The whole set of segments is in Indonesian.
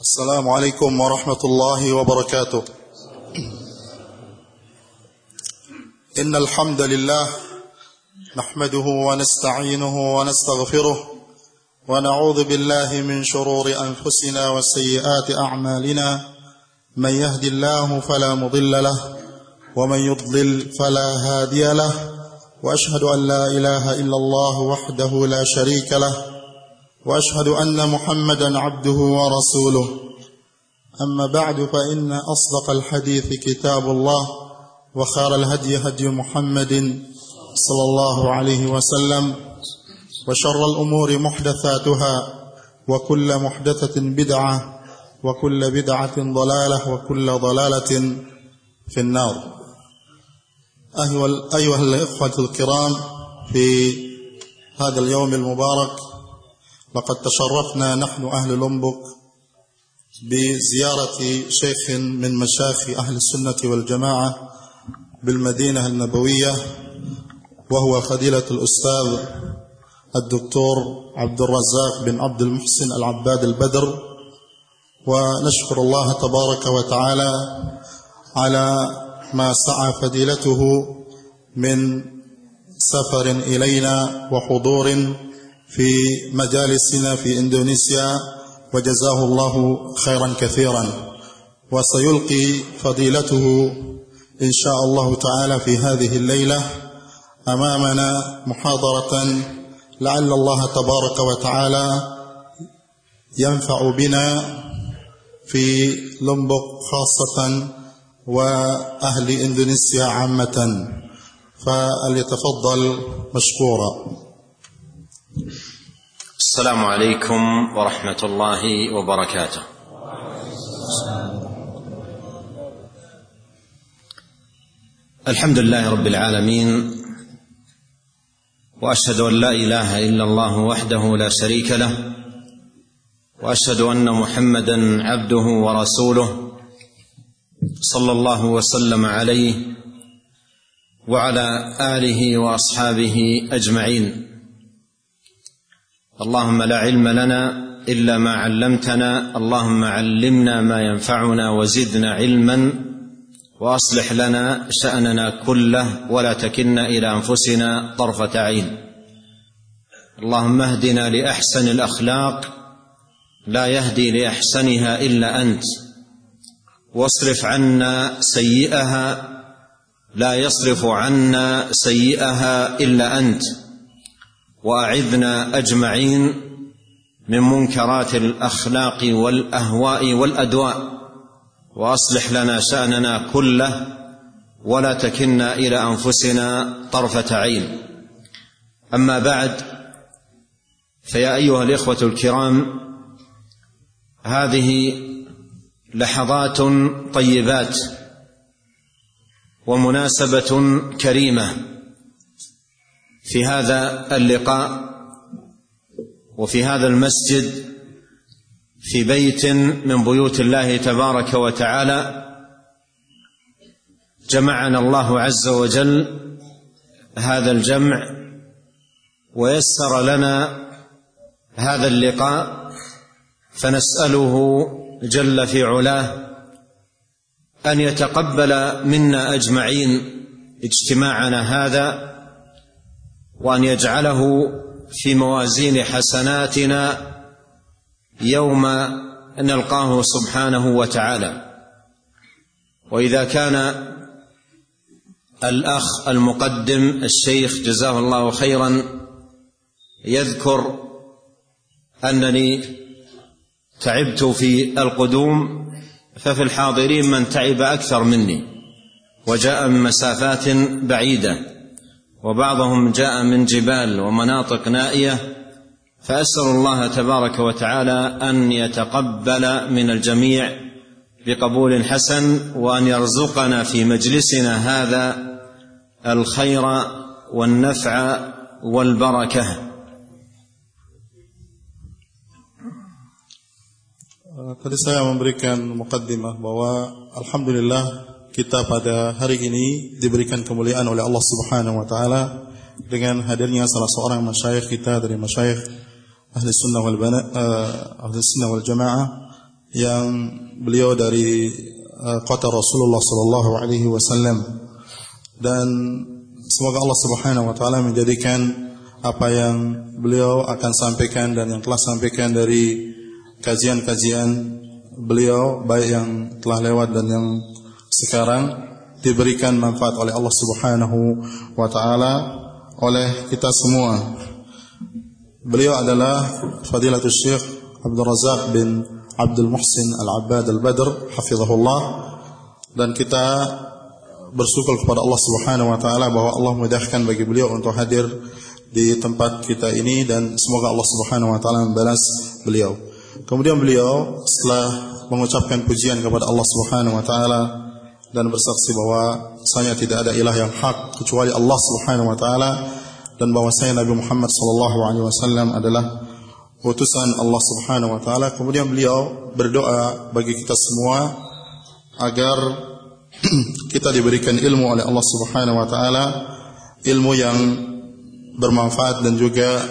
السلام عليكم ورحمة الله وبركاته. إن الحمد لله نحمده ونستعينه ونستغفره ونعوذ بالله من شرور أنفسنا وسيئات أعمالنا. من يهد الله فلا مضل له ومن يضلل فلا هادي له. وأشهد أن لا إله إلا الله وحده لا شريك له. وأشهد أن محمدا عبده ورسوله. أما بعد فإن أصدق الحديث كتاب الله وخير الهدي هدي محمد صلى الله عليه وسلم وشر الأمور محدثاتها وكل محدثة بدعة وكل بدعة ضلالة وكل ضلالة في النار. أيها الإخوة الكرام في هذا اليوم المبارك لقد تشرفنا نحن أهل لومبوك بزيارة شيخ من مشايخ أهل السنة والجماعة بالمدينة النبوية وهو فضيلة الأستاذ الدكتور عبد الرزاق بن عبد المحسن العباد البدر. ونشكر الله تبارك وتعالى على ما سعى فضيلته من سفر إلينا وحضور في مجالسنا في إندونيسيا وجزاه الله خيرا كثيرا. وسيلقي فضيلته إن شاء الله تعالى في هذه الليلة أمامنا محاضرة لعل الله تبارك وتعالى ينفع بنا في لومبوك خاصة وأهل إندونيسيا عامة. فليتفضل مشكورا. السلام عليكم ورحمة الله وبركاته. الحمد لله رب العالمين وأشهد أن لا إله إلا الله وحده لا شريك له وأشهد أن محمدا عبده ورسوله صلى الله وسلم عليه وعلى آله وأصحابه أجمعين اللهم لا علم لنا إلا ما علمتنا اللهم علمنا ما ينفعنا وزدنا علما وأصلح لنا شأننا كله ولا تكلنا إلى أنفسنا طرفة عين. اللهم اهدنا لأحسن الأخلاق لا يهدي لأحسنها إلا أنت. واصرف عنا سيئها لا يصرف عنا سيئها إلا أنت. وأعذنا أجمعين من منكرات الأخلاق والأهواء والأدواء وأصلح لنا شأننا كله ولا تكلنا إلى أنفسنا طرفة عين. أما بعد فيا أيها الإخوة الكرام هذه لحظات طيبات ومناسبة كريمة. في هذا اللقاء وفي هذا المسجد في بيت من بيوت الله تبارك وتعالى جمعنا الله عز وجل هذا الجمع ويسر لنا هذا اللقاء فنسأله جل في علاه أن يتقبل منا أجمعين اجتماعنا هذا وأن يجعله في موازين حسناتنا يوم نلقاه سبحانه وتعالى. وإذا كان الأخ المقدم الشيخ جزاه الله خيرا يذكر أنني تعبت في القدوم ففي الحاضرين من تعب أكثر مني وجاء من مسافات بعيدة. وبعضهم جاء من جبال ومناطق نائية فأسأل الله تبارك وتعالى أن يتقبل من الجميع بقبول حسن وأن يرزقنا في مجلسنا هذا الخير والنفع والبركة. Tadi saya memberikan mukaddimah bahwa Alhamdulillah kita pada hari ini diberikan kemuliaan oleh Allah Subhanahu wa taala dengan hadirnya salah seorang masyayikh kita dari masyayikh ahli sunnah wal bana, uh, ahli sunnah wal jamaah yang beliau dari uh, kota Rasulullah sallallahu alaihi wasallam. Dan semoga Allah Subhanahu wa taala menjadikan apa yang beliau akan sampaikan dan yang telah sampaikan dari kajian-kajian beliau baik yang telah lewat dan yang sekarang diberikan manfaat oleh Allah Subhanahu wa taala oleh kita semua. Beliau adalah Fadilatul Syekh Abdul Razak bin Abdul Muhsin Al-Abbad Al-Badr hafizahullah dan kita bersyukur kepada Allah Subhanahu wa taala bahwa Allah mudahkan bagi beliau untuk hadir di tempat kita ini dan semoga Allah Subhanahu wa taala membalas beliau. Kemudian beliau setelah mengucapkan pujian kepada Allah Subhanahu wa taala dan bersaksi bahwa saya tidak ada ilah yang hak kecuali Allah Subhanahu wa taala dan bahwa saya Nabi Muhammad sallallahu alaihi wasallam adalah utusan Allah Subhanahu wa taala. Kemudian beliau berdoa bagi kita semua agar kita diberikan ilmu oleh Allah Subhanahu wa taala, ilmu yang bermanfaat dan juga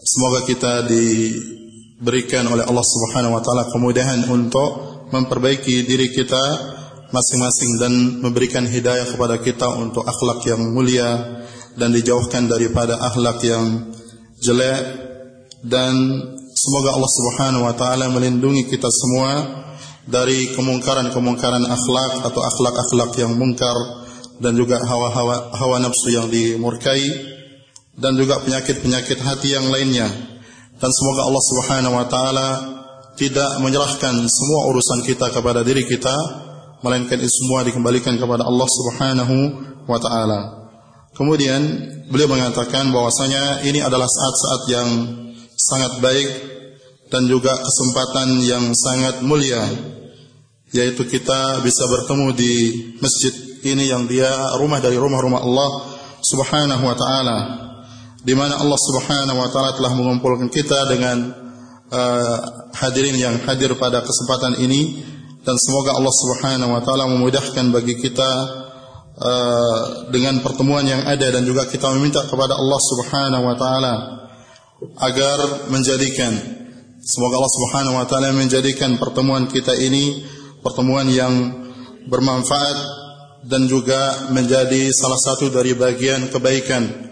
semoga kita diberikan oleh Allah Subhanahu wa taala kemudahan untuk memperbaiki diri kita masing-masing dan memberikan hidayah kepada kita untuk akhlak yang mulia dan dijauhkan daripada akhlak yang jelek. Dan semoga Allah Subhanahu wa taala melindungi kita semua dari kemungkaran-kemungkaran akhlak atau akhlak-akhlak yang mungkar dan juga hawa-hawa hawa nafsu yang dimurkai dan juga penyakit-penyakit hati yang lainnya. Dan semoga Allah Subhanahu wa taala tidak menyerahkan semua urusan kita kepada diri kita melainkan itu semua dikembalikan kepada Allah Subhanahu wa taala. Kemudian beliau mengatakan bahwasanya ini adalah saat-saat yang sangat baik dan juga kesempatan yang sangat mulia yaitu kita bisa bertemu di masjid ini yang dia rumah dari rumah-rumah Allah Subhanahu wa taala di mana Allah Subhanahu wa taala telah mengumpulkan kita dengan uh, hadirin yang hadir pada kesempatan ini dan semoga Allah Subhanahu wa taala memudahkan bagi kita uh, dengan pertemuan yang ada dan juga kita meminta kepada Allah Subhanahu wa taala agar menjadikan semoga Allah Subhanahu wa taala menjadikan pertemuan kita ini pertemuan yang bermanfaat dan juga menjadi salah satu dari bagian kebaikan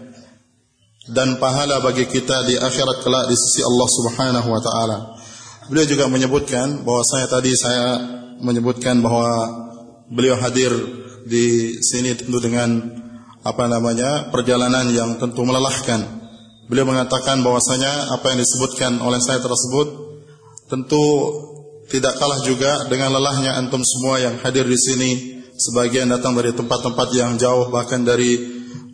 dan pahala bagi kita di akhirat kelak di sisi Allah Subhanahu wa taala. Beliau juga menyebutkan bahwa saya tadi saya menyebutkan bahwa beliau hadir di sini tentu dengan apa namanya perjalanan yang tentu melelahkan. Beliau mengatakan bahwasanya apa yang disebutkan oleh saya tersebut tentu tidak kalah juga dengan lelahnya antum semua yang hadir di sini. Sebagian datang dari tempat-tempat yang jauh bahkan dari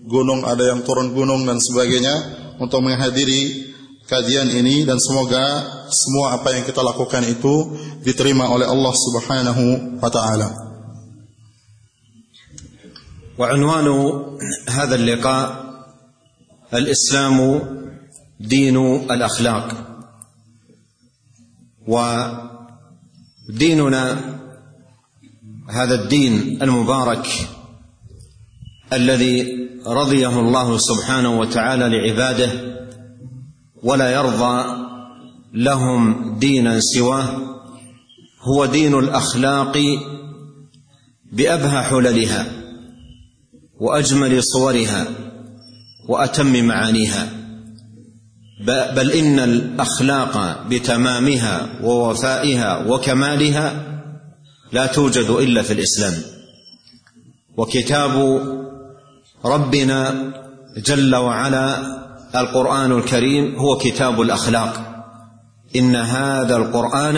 gunung ada yang turun gunung dan sebagainya untuk menghadiri kajian ini dan semoga semua apa yang kita lakukan itu diterima oleh Allah Subhanahu wa taala. وعنوان هذا اللقاء الاسلام دين الاخلاق وديننا هذا الدين المبارك الذي رضيه الله سبحانه وتعالى لعباده ولا يرضى لهم دينا سواه هو دين الأخلاق بأبهى حللها وأجمل صورها وأتم معانيها. بل إن الأخلاق بتمامها ووفائها وكمالها لا توجد إلا في الإسلام. وكتاب ربنا جل وعلا القرآن الكريم هو كتاب الأخلاق. إن هذا القرآن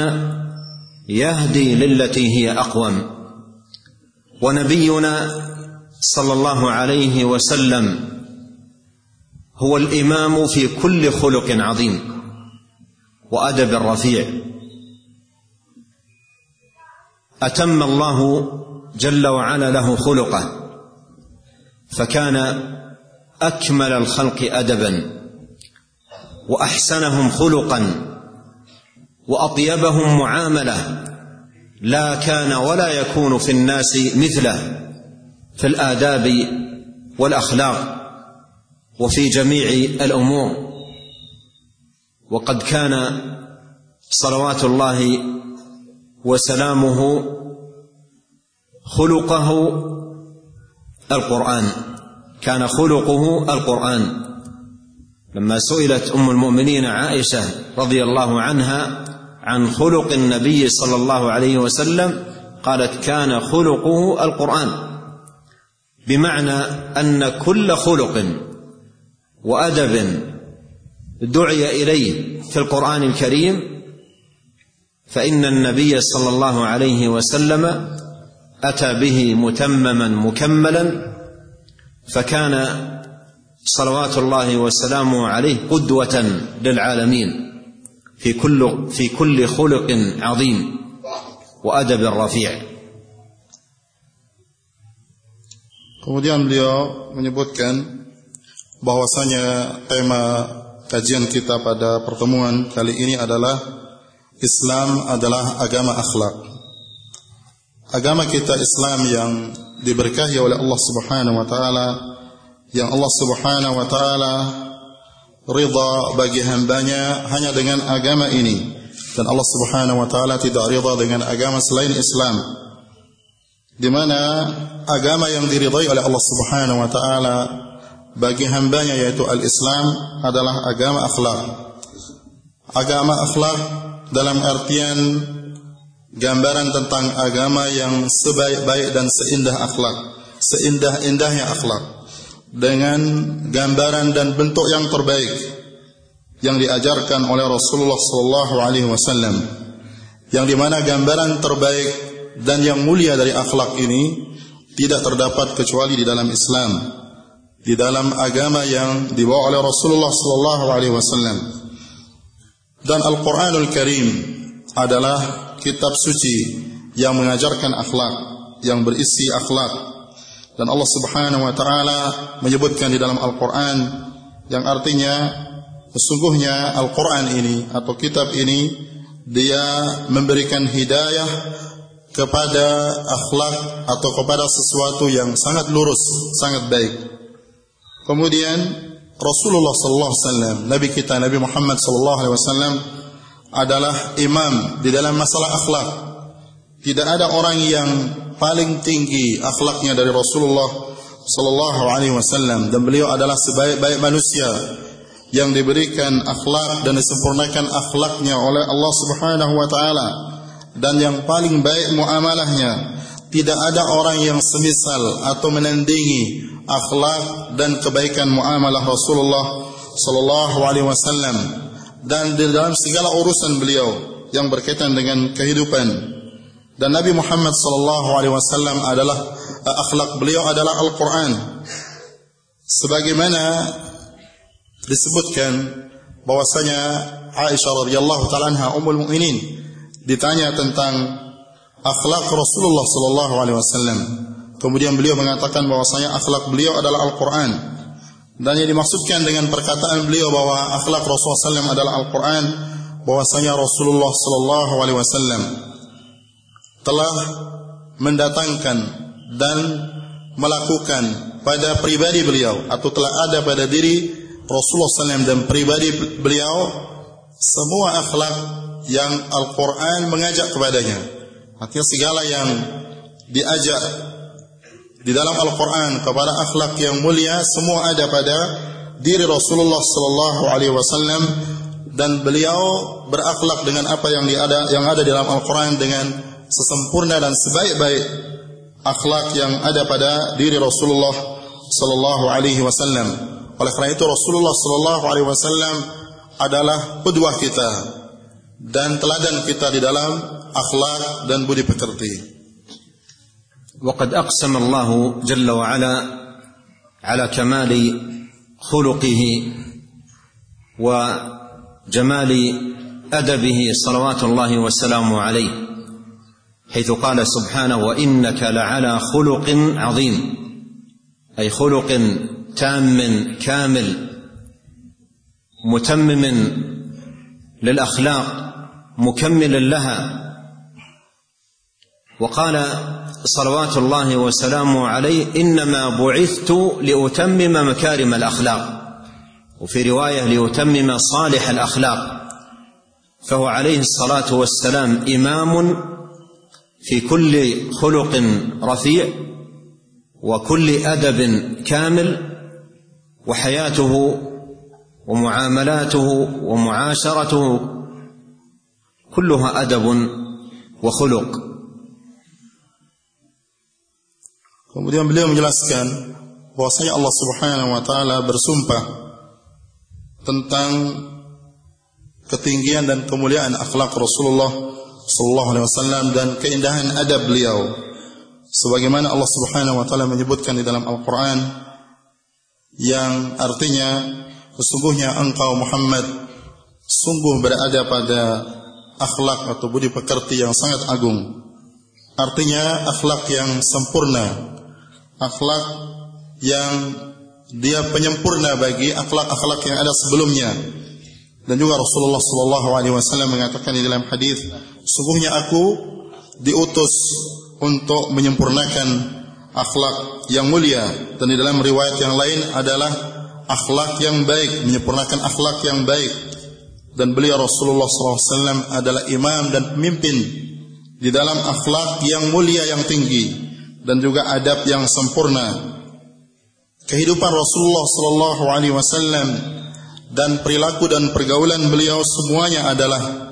يهدي للتي هي أقوم. ونبينا صلى الله عليه وسلم هو الإمام في كل خلق عظيم وأدب رفيع. أتم الله جل وعلا له خلقه فكان أكمل الخلق ادبا وأحسنهم خلقا. وأطيبهم معاملة لا كان ولا يكون في الناس مثله في الآداب والأخلاق وفي جميع الأمور. وقد كان صلوات الله وسلامه خلقه القرآن. كان خلقه القرآن. لما سئلت أم المؤمنين عائشة رضي الله عنها عن خلق النبي صلى الله عليه وسلم قالت كان خلقه القرآن. بمعنى أن كل خلق وأدب دعي إليه في القرآن الكريم فإن النبي صلى الله عليه وسلم أتى به متمما مكملا فكان صلوات الله وسلامه عليه قدوة للعالمين. في كل في كل خلق عظيم وأدب رفيع Kemudian beliau menyebutkan bahwasanya tema kajian kita pada pertemuan kali ini adalah Islam adalah agama akhlak. Agama kita Islam yang diberkahi oleh Allah Subhanahu wa taala yang Allah Subhanahu wa taala ridha bagi hambanya hanya dengan agama ini. Dan Allah Subhanahu wa taala tidak ridha dengan agama selain Islam. Di mana agama yang diridhai oleh Allah Subhanahu wa taala bagi hambanya yaitu al-Islam adalah agama akhlak. Agama akhlak dalam artian gambaran tentang agama yang sebaik-baik dan seindah akhlak, seindah-indahnya akhlak dengan gambaran dan bentuk yang terbaik yang diajarkan oleh Rasulullah sallallahu alaihi wasallam yang dimana gambaran terbaik dan yang mulia dari akhlak ini tidak terdapat kecuali di dalam Islam di dalam agama yang dibawa oleh Rasulullah sallallahu alaihi wasallam. Dan Al-Qur'anul Karim adalah kitab suci yang mengajarkan akhlak, yang berisi akhlak. Dan Allah Subhanahu wa taala menyebutkan di dalam Al-Qur'an yang artinya sesungguhnya Al-Qur'an ini atau kitab ini dia memberikan hidayah kepada akhlak atau kepada sesuatu yang sangat lurus, sangat baik. Kemudian Rasulullah sallallahu alaihi wasallam, nabi kita Nabi Muhammad sallallahu alaihi wasallam adalah imam di dalam masalah akhlak. Tidak ada orang yang paling tinggi akhlaknya dari Rasulullah sallallahu alaihi wasallam. Dan beliau adalah sebaik-baik manusia yang diberikan akhlak dan disempurnakan akhlaknya oleh Allah Subhanahu wa taala. Dan yang paling baik muamalahnya tidak ada orang yang semisal atau menandingi akhlak dan kebaikan muamalah Rasulullah sallallahu alaihi wasallam. Dan di dalam segala urusan beliau yang berkaitan dengan kehidupan dan Nabi Muhammad sallallahu alaihi wasallam adalah uh, akhlak beliau adalah Al-Qur'an sebagaimana disebutkan bahwasanya Aisyah radhiyallahu taala anha ummul mukminin ditanya tentang akhlak Rasulullah sallallahu alaihi wasallam. Kemudian beliau mengatakan bahwasanya akhlak beliau adalah Al-Qur'an. Dan yang dimaksudkan dengan perkataan beliau bahwa akhlak Rasulullah SAW adalah Al-Quran, bahwasanya Rasulullah Sallallahu Alaihi Wasallam telah mendatangkan dan melakukan pada pribadi beliau atau telah ada pada diri Rasulullah SAW dan pribadi beliau semua akhlak yang Al-Quran mengajak kepadanya. Artinya segala yang diajak di dalam Al-Quran kepada akhlak yang mulia semua ada pada diri Rasulullah Sallallahu Alaihi Wasallam dan beliau berakhlak dengan apa yang ada yang ada dalam Al-Quran dengan sesempurna dan sebaik-baik akhlak yang ada pada diri Rasulullah Sallallahu Alaihi Wasallam. Oleh karena itu Rasulullah Sallallahu Alaihi Wasallam adalah kedua kita dan teladan kita di dalam akhlak dan budi pekerti. وقد أقسم الله جل وعلا على كمال خلقه وجمال أدبه صلوات الله وسلامه عليه حيث قال سبحانه وإنك لعلى خلق عظيم. أي خلق تام كامل متمم للأخلاق مكمل لها. وقال صلوات الله وسلامه عليه إنما بعثت لأتمم مكارم الأخلاق وفي رواية لأتمم صالح الأخلاق. فهو عليه الصلاة والسلام إمام في كل خلق رفيع وكل ادب كامل وحياته ومعاملاته ومعاشرته كلها ادب وخلق Kemudian beliau menjelaskan bahwasanya Allah Subhanahu wa taala bersumpah tentang ketinggian dan kemuliaan akhlak Rasulullah sallallahu alaihi wasallam dan keindahan adab beliau. Sebagaimana Allah Subhanahu wa taala menyebutkan di dalam Al-Qur'an yang artinya sesungguhnya engkau Muhammad sungguh berada pada akhlak atau budi pekerti yang sangat agung. Artinya akhlak yang sempurna, akhlak yang dia penyempurna bagi akhlak-akhlak yang ada sebelumnya. Dan juga Rasulullah sallallahu alaihi wasallam mengatakan di dalam hadis, sungguhnya aku diutus untuk menyempurnakan akhlak yang mulia dan di dalam riwayat yang lain adalah akhlak yang baik, menyempurnakan akhlak yang baik. Dan beliau Rasulullah SAW adalah imam dan pemimpin di dalam akhlak yang mulia yang tinggi dan juga adab yang sempurna. Kehidupan Rasulullah sallallahu alaihi wasallam dan perilaku dan pergaulan beliau semuanya adalah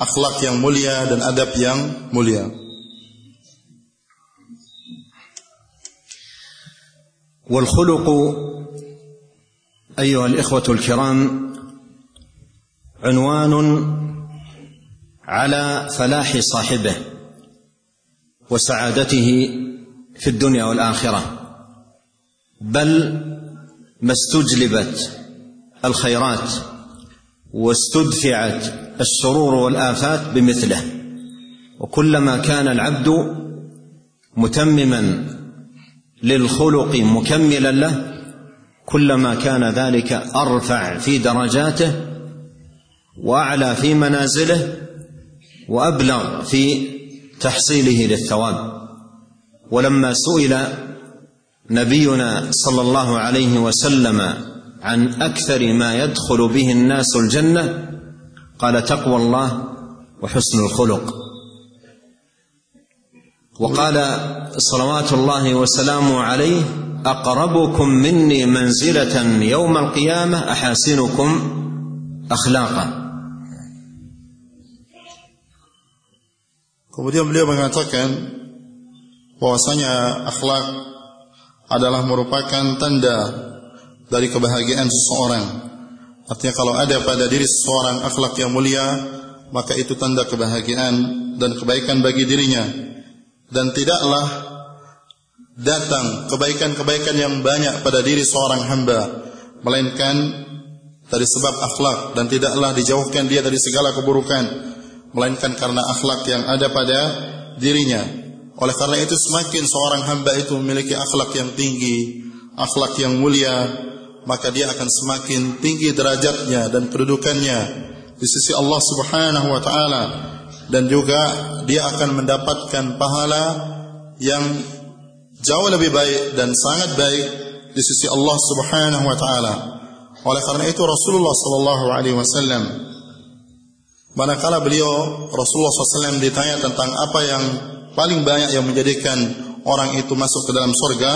akhlak yang mulia dan adab yang mulia. والخلق أيها الإخوة الكرام عنوان على فلاح صاحبه وسعادته في الدنيا والآخرة بل ما استجلبت الخيرات واستدفعت الشرور والآفات بمثله. وكلما كان العبد متمما للخلق مكملا له كلما كان ذلك أرفع في درجاته وأعلى في منازله وأبلغ في تحصيله للثواب. ولما سئل نبينا صلى الله عليه وسلم عن أكثر ما يدخل به الناس الجنة قال تقوى الله وحسن الخلق وقال صلوات الله وسلامه عليه اقربكم مني منزله يوم القيامه احاسنكم اخلاقا Kemudian beliau mengatakan bahwasanya akhlak adalah merupakan tanda dari kebahagiaan seseorang. Artinya kalau ada pada diri seseorang akhlak yang mulia, maka itu tanda kebahagiaan dan kebaikan bagi dirinya. Dan tidaklah datang kebaikan-kebaikan yang banyak pada diri seorang hamba, melainkan dari sebab akhlak dan tidaklah dijauhkan dia dari segala keburukan, melainkan karena akhlak yang ada pada dirinya. Oleh karena itu semakin seorang hamba itu memiliki akhlak yang tinggi, akhlak yang mulia, maka dia akan semakin tinggi derajatnya dan kedudukannya di sisi Allah Subhanahu wa taala dan juga dia akan mendapatkan pahala yang jauh lebih baik dan sangat baik di sisi Allah Subhanahu wa taala. Oleh karena itu Rasulullah sallallahu alaihi wasallam manakala beliau Rasulullah SAW ditanya tentang apa yang paling banyak yang menjadikan orang itu masuk ke dalam surga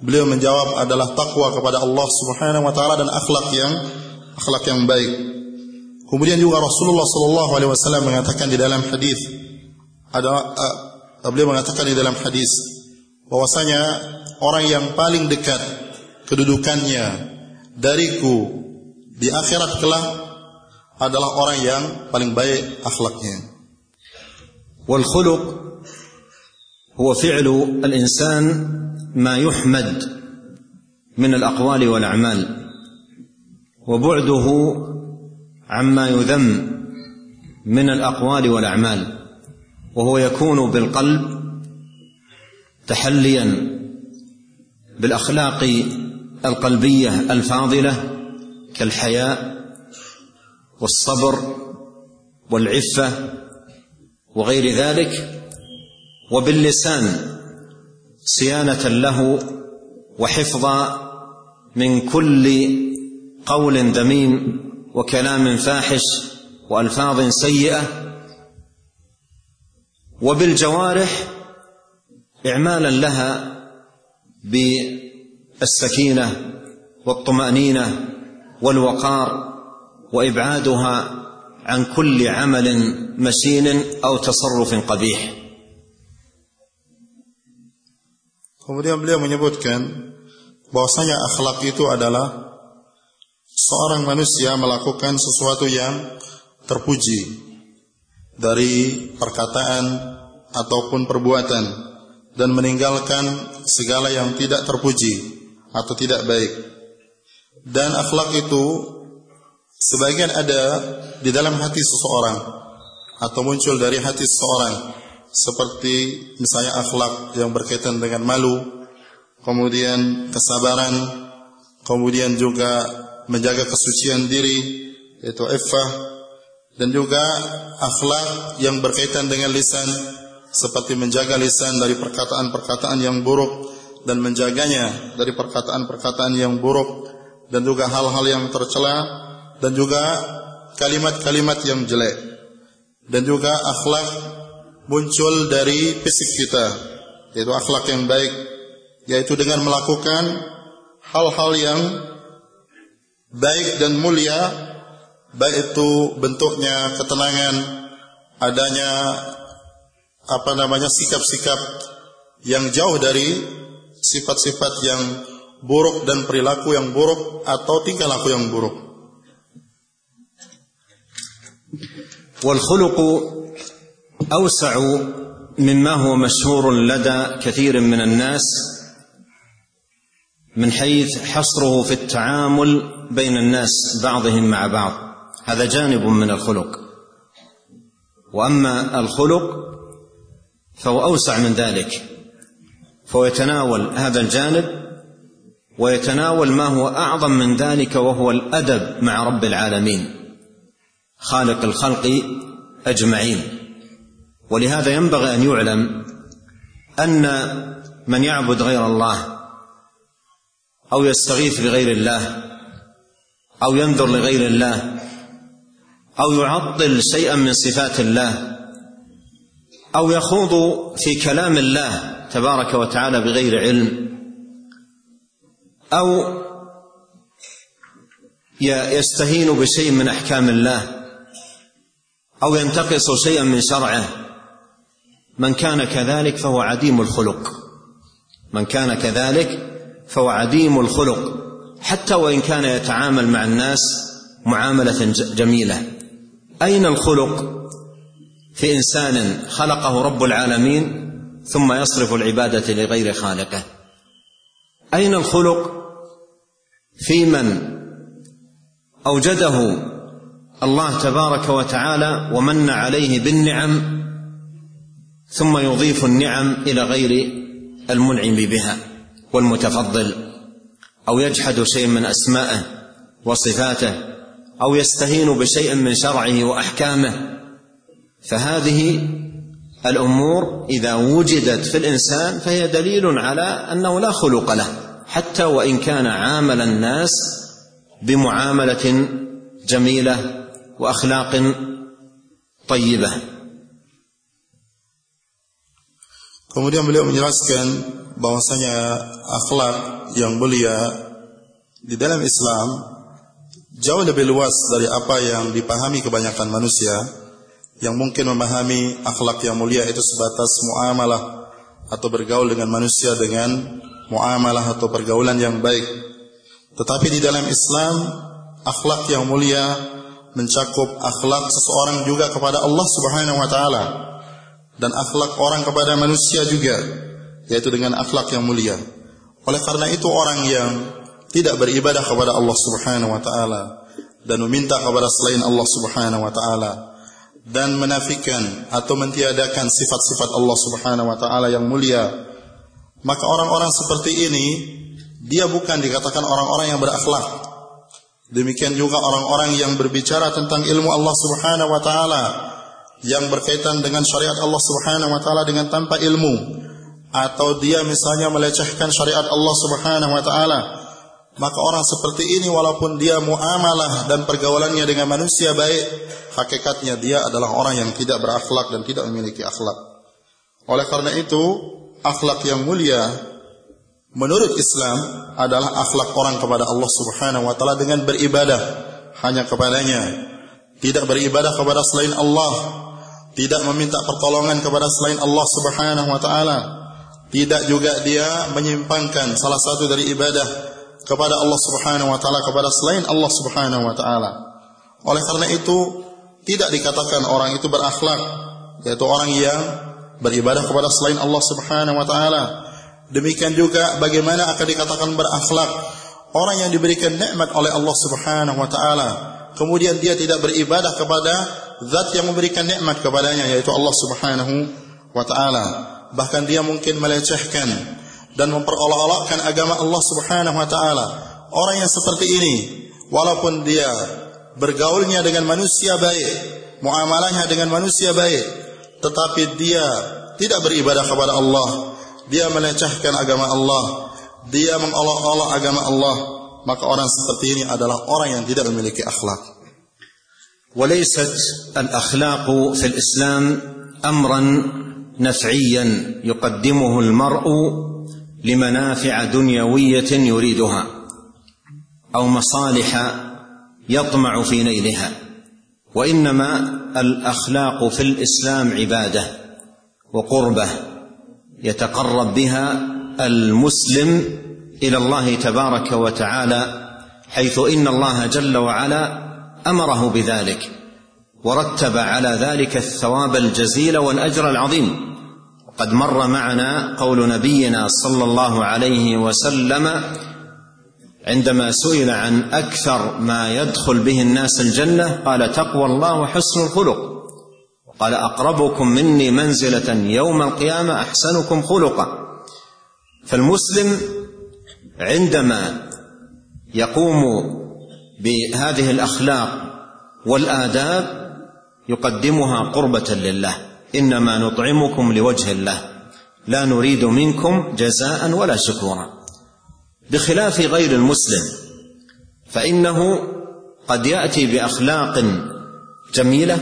Beliau menjawab adalah takwa kepada Allah Subhanahu wa taala dan akhlak yang akhlak yang baik. Kemudian juga Rasulullah sallallahu alaihi wasallam mengatakan di dalam hadis ada uh, beliau mengatakan di dalam hadis bahwasanya orang yang paling dekat kedudukannya dariku di akhirat kelak adalah orang yang paling baik akhlaknya. Wal khuluq huwa fi'lu al-insan ما يحمد من الأقوال والأعمال وبعده عما يذم من الأقوال والأعمال وهو يكون بالقلب تحليا بالأخلاق القلبية الفاضلة كالحياء والصبر والعفة وغير ذلك وباللسان صيانة له وحفظا من كل قول ذميم وكلام فاحش وألفاظ سيئة. وبالجوارح إعمالا لها بالسكينة والطمأنينة والوقار وإبعادها عن كل عمل مشين أو تصرف قبيح. Kemudian beliau menyebutkan bahwasanya akhlak itu adalah seorang manusia melakukan sesuatu yang terpuji dari perkataan ataupun perbuatan dan meninggalkan segala yang tidak terpuji atau tidak baik. Dan akhlak itu sebagian ada di dalam hati seseorang atau muncul dari hati seseorang seperti misalnya akhlak yang berkaitan dengan malu, kemudian kesabaran, kemudian juga menjaga kesucian diri, yaitu iffah, dan juga akhlak yang berkaitan dengan lisan, seperti menjaga lisan dari perkataan-perkataan yang buruk dan menjaganya dari perkataan-perkataan yang buruk dan juga hal-hal yang tercela dan juga kalimat-kalimat yang jelek dan juga akhlak muncul dari fisik kita yaitu akhlak yang baik yaitu dengan melakukan hal-hal yang baik dan mulia baik itu bentuknya ketenangan adanya apa namanya sikap-sikap yang jauh dari sifat-sifat yang buruk dan perilaku yang buruk atau tingkah laku yang buruk. Wal أوسع مما هو مشهور لدى كثير من الناس من حيث حصره في التعامل بين الناس بعضهم مع بعض. هذا جانب من الخلق. وأما الخلق فهو أوسع من ذلك. فهو يتناول هذا الجانب ويتناول ما هو أعظم من ذلك وهو الأدب مع رب العالمين. خالق الخلق أجمعين. ولهذا ينبغي أن يعلم أن من يعبد غير الله أو يستغيث بغير الله أو ينذر لغير الله أو يعطل شيئا من صفات الله أو يخوض في كلام الله تبارك وتعالى بغير علم أو يستهين بشيء من أحكام الله أو ينتقص شيئا من شرعه من كان كذلك فهو عديم الخلق. من كان كذلك فهو عديم الخلق. حتى وإن كان يتعامل مع الناس معاملة جميلة. أين الخلق؟ في إنسان خلقه رب العالمين ثم يصرف العبادة لغير خالقه. أين الخلق؟ في من أوجده الله تبارك وتعالى ومن عليه بالنعم ثم يضيف النعم إلى غير المنعم بها والمتفضل أو يجحد شيء من اسمائه وصفاته أو يستهين بشيء من شرعه وأحكامه. فهذه الأمور إذا وجدت في الإنسان فهي دليل على أنه لا خلق له حتى وإن كان عامل الناس بمعاملة جميلة وأخلاق طيبة. Kemudian beliau menjelaskan bahwasanya akhlak yang mulia di dalam Islam jauh lebih luas dari apa yang dipahami kebanyakan manusia yang mungkin memahami akhlak yang mulia itu sebatas muamalah atau bergaul dengan manusia dengan muamalah atau pergaulan yang baik. Tetapi di dalam Islam akhlak yang mulia mencakup akhlak seseorang juga kepada Allah Subhanahu wa taala dan akhlak orang kepada manusia juga yaitu dengan akhlak yang mulia. Oleh karena itu orang yang tidak beribadah kepada Allah Subhanahu wa taala dan meminta kepada selain Allah Subhanahu wa taala dan menafikan atau mentiadakan sifat-sifat Allah Subhanahu wa taala yang mulia maka orang-orang seperti ini dia bukan dikatakan orang-orang yang berakhlak demikian juga orang-orang yang berbicara tentang ilmu Allah Subhanahu wa taala yang berkaitan dengan syariat Allah Subhanahu wa taala dengan tanpa ilmu atau dia misalnya melecehkan syariat Allah Subhanahu wa taala maka orang seperti ini walaupun dia muamalah dan pergaulannya dengan manusia baik hakikatnya dia adalah orang yang tidak berakhlak dan tidak memiliki akhlak Oleh karena itu, akhlak yang mulia menurut Islam adalah akhlak orang kepada Allah Subhanahu wa taala dengan beribadah hanya kepadanya. Tidak beribadah kepada selain Allah, tidak meminta pertolongan kepada selain Allah Subhanahu wa taala. Tidak juga dia menyimpangkan salah satu dari ibadah kepada Allah Subhanahu wa taala kepada selain Allah Subhanahu wa taala. Oleh karena itu, tidak dikatakan orang itu berakhlak, yaitu orang yang beribadah kepada selain Allah Subhanahu wa taala. Demikian juga bagaimana akan dikatakan berakhlak orang yang diberikan nikmat oleh Allah Subhanahu wa taala, kemudian dia tidak beribadah kepada zat yang memberikan nikmat kepadanya yaitu Allah Subhanahu wa taala. Bahkan dia mungkin melecehkan dan memperolok-olokkan agama Allah Subhanahu wa taala. Orang yang seperti ini walaupun dia bergaulnya dengan manusia baik, muamalahnya dengan manusia baik, tetapi dia tidak beribadah kepada Allah, dia melecehkan agama Allah, dia mengolok-olok agama Allah, maka orang seperti ini adalah orang yang tidak memiliki akhlak. وليست الأخلاق في الإسلام امرا نفعيا يقدمه المرء لمنافع دنيوية يريدها أو مصالح يطمع في نيلها وإنما الأخلاق في الإسلام عبادة وقربة يتقرب بها المسلم إلى الله تبارك وتعالى حيث إن الله جل وعلا أمره بذلك ورتب على ذلك الثواب الجزيل والأجر العظيم. وقد مر معنا قول نبينا صلى الله عليه وسلم عندما سئل عن أكثر ما يدخل به الناس الجنة قال تقوى الله وحسن الخلق. قال أقربكم مني منزلة يوم القيامة أحسنكم خلقا. فالمسلم عندما يقوم بهذه الأخلاق والآداب يقدمها قربة لله. إنما نطعمكم لوجه الله. لا نريد منكم جزاء ولا شكورا. بخلاف غير المسلم فإنه قد يأتي بأخلاق جميلة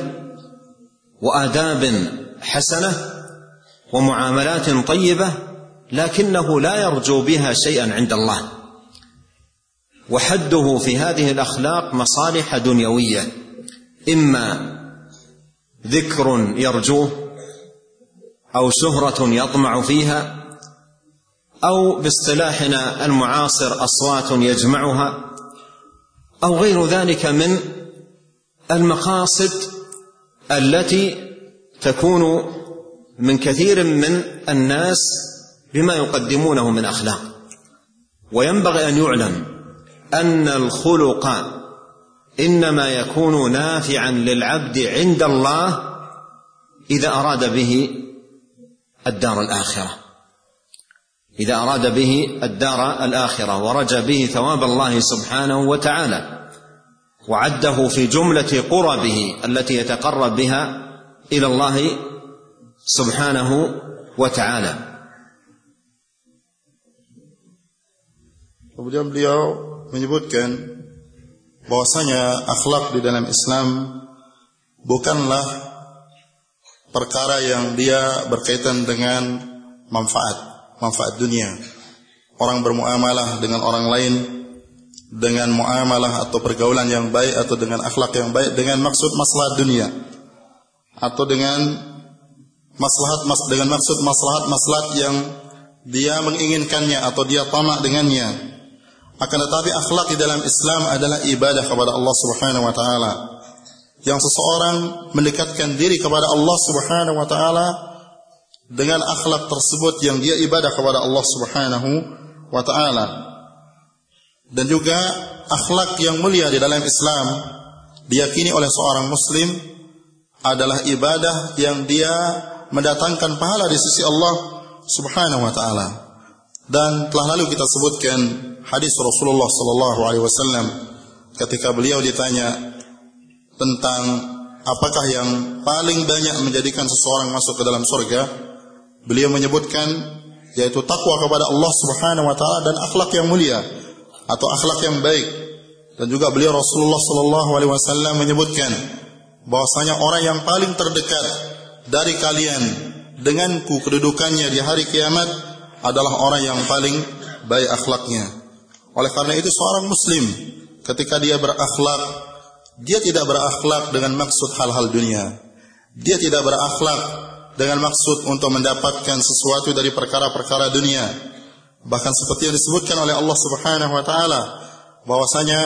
وآداب حسنة ومعاملات طيبة لكنه لا يرجو بها شيئا عند الله. وحده في هذه الأخلاق مصالح دنيوية. إما ذكر يرجوه أو شهره يطمع فيها أو باصطلاحنا المعاصر أصوات يجمعها أو غير ذلك من المقاصد التي تكون من كثير من الناس بما يقدمونه من أخلاق. وينبغي أن يعلم أن الخلق إنما يكون نافعا للعبد عند الله إذا أراد به الدار الآخرة. إذا أراد به الدار الآخرة ورجى به ثواب الله سبحانه وتعالى وعده في جملة قربه التي يتقرب بها إلى الله سبحانه وتعالى. Kemudian beliau menyebutkan bahwasanya akhlak di dalam Islam bukanlah perkara yang dia berkaitan dengan manfaat, manfaat dunia. Orang bermuamalah dengan orang lain dengan muamalah atau pergaulan yang baik atau dengan akhlak yang baik dengan maksud maslahat dunia atau dengan maslahat mas dengan maksud maslahat maslahat yang dia menginginkannya atau dia tamak dengannya akan tetapi akhlak di dalam Islam adalah ibadah kepada Allah Subhanahu wa taala. Yang seseorang mendekatkan diri kepada Allah Subhanahu wa taala dengan akhlak tersebut yang dia ibadah kepada Allah Subhanahu wa taala. Dan juga akhlak yang mulia di dalam Islam diyakini oleh seorang muslim adalah ibadah yang dia mendatangkan pahala di sisi Allah Subhanahu wa taala. Dan telah lalu kita sebutkan hadis Rasulullah sallallahu alaihi wasallam ketika beliau ditanya tentang apakah yang paling banyak menjadikan seseorang masuk ke dalam surga beliau menyebutkan yaitu takwa kepada Allah Subhanahu wa taala dan akhlak yang mulia atau akhlak yang baik. Dan juga beliau Rasulullah sallallahu alaihi wasallam menyebutkan bahwasanya orang yang paling terdekat dari kalian denganku kedudukannya di hari kiamat adalah orang yang paling baik akhlaknya. Oleh karena itu seorang muslim ketika dia berakhlak, dia tidak berakhlak dengan maksud hal-hal dunia. Dia tidak berakhlak dengan maksud untuk mendapatkan sesuatu dari perkara-perkara dunia. Bahkan seperti yang disebutkan oleh Allah Subhanahu wa taala bahwasanya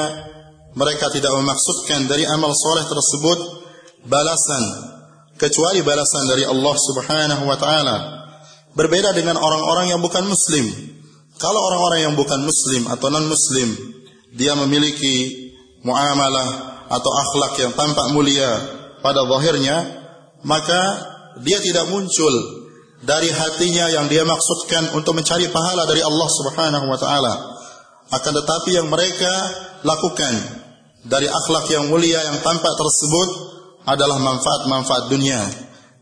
mereka tidak memaksudkan dari amal soleh tersebut balasan kecuali balasan dari Allah Subhanahu wa taala. Berbeda dengan orang-orang yang bukan muslim. Kalau orang-orang yang bukan muslim atau non muslim dia memiliki muamalah atau akhlak yang tampak mulia pada zahirnya, maka dia tidak muncul dari hatinya yang dia maksudkan untuk mencari pahala dari Allah Subhanahu wa taala. Akan tetapi yang mereka lakukan dari akhlak yang mulia yang tampak tersebut adalah manfaat-manfaat dunia,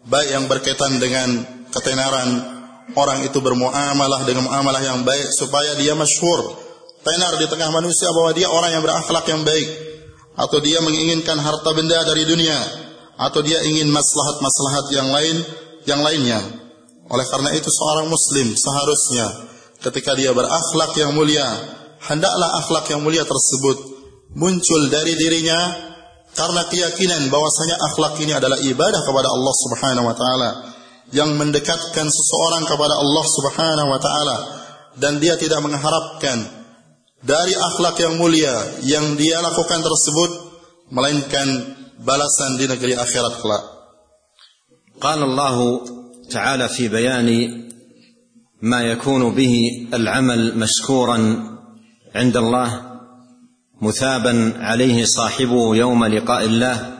baik yang berkaitan dengan ketenaran orang itu bermuamalah dengan muamalah yang baik supaya dia masyhur, tenar di tengah manusia bahwa dia orang yang berakhlak yang baik, atau dia menginginkan harta benda dari dunia, atau dia ingin maslahat-maslahat yang lain yang lainnya. Oleh karena itu seorang muslim seharusnya ketika dia berakhlak yang mulia hendaklah akhlak yang mulia tersebut muncul dari dirinya karena keyakinan bahwasanya akhlak ini adalah ibadah kepada Allah Subhanahu wa taala yang mendekatkan seseorang kepada Allah Subhanahu wa taala dan dia tidak mengharapkan dari akhlak yang mulia yang dia lakukan tersebut melainkan balasan di negeri akhirat kelak. قال الله تعالى في بيان ما يكون به العمل مشكورا عند الله مثابا عليه صاحبه يوم لقاء الله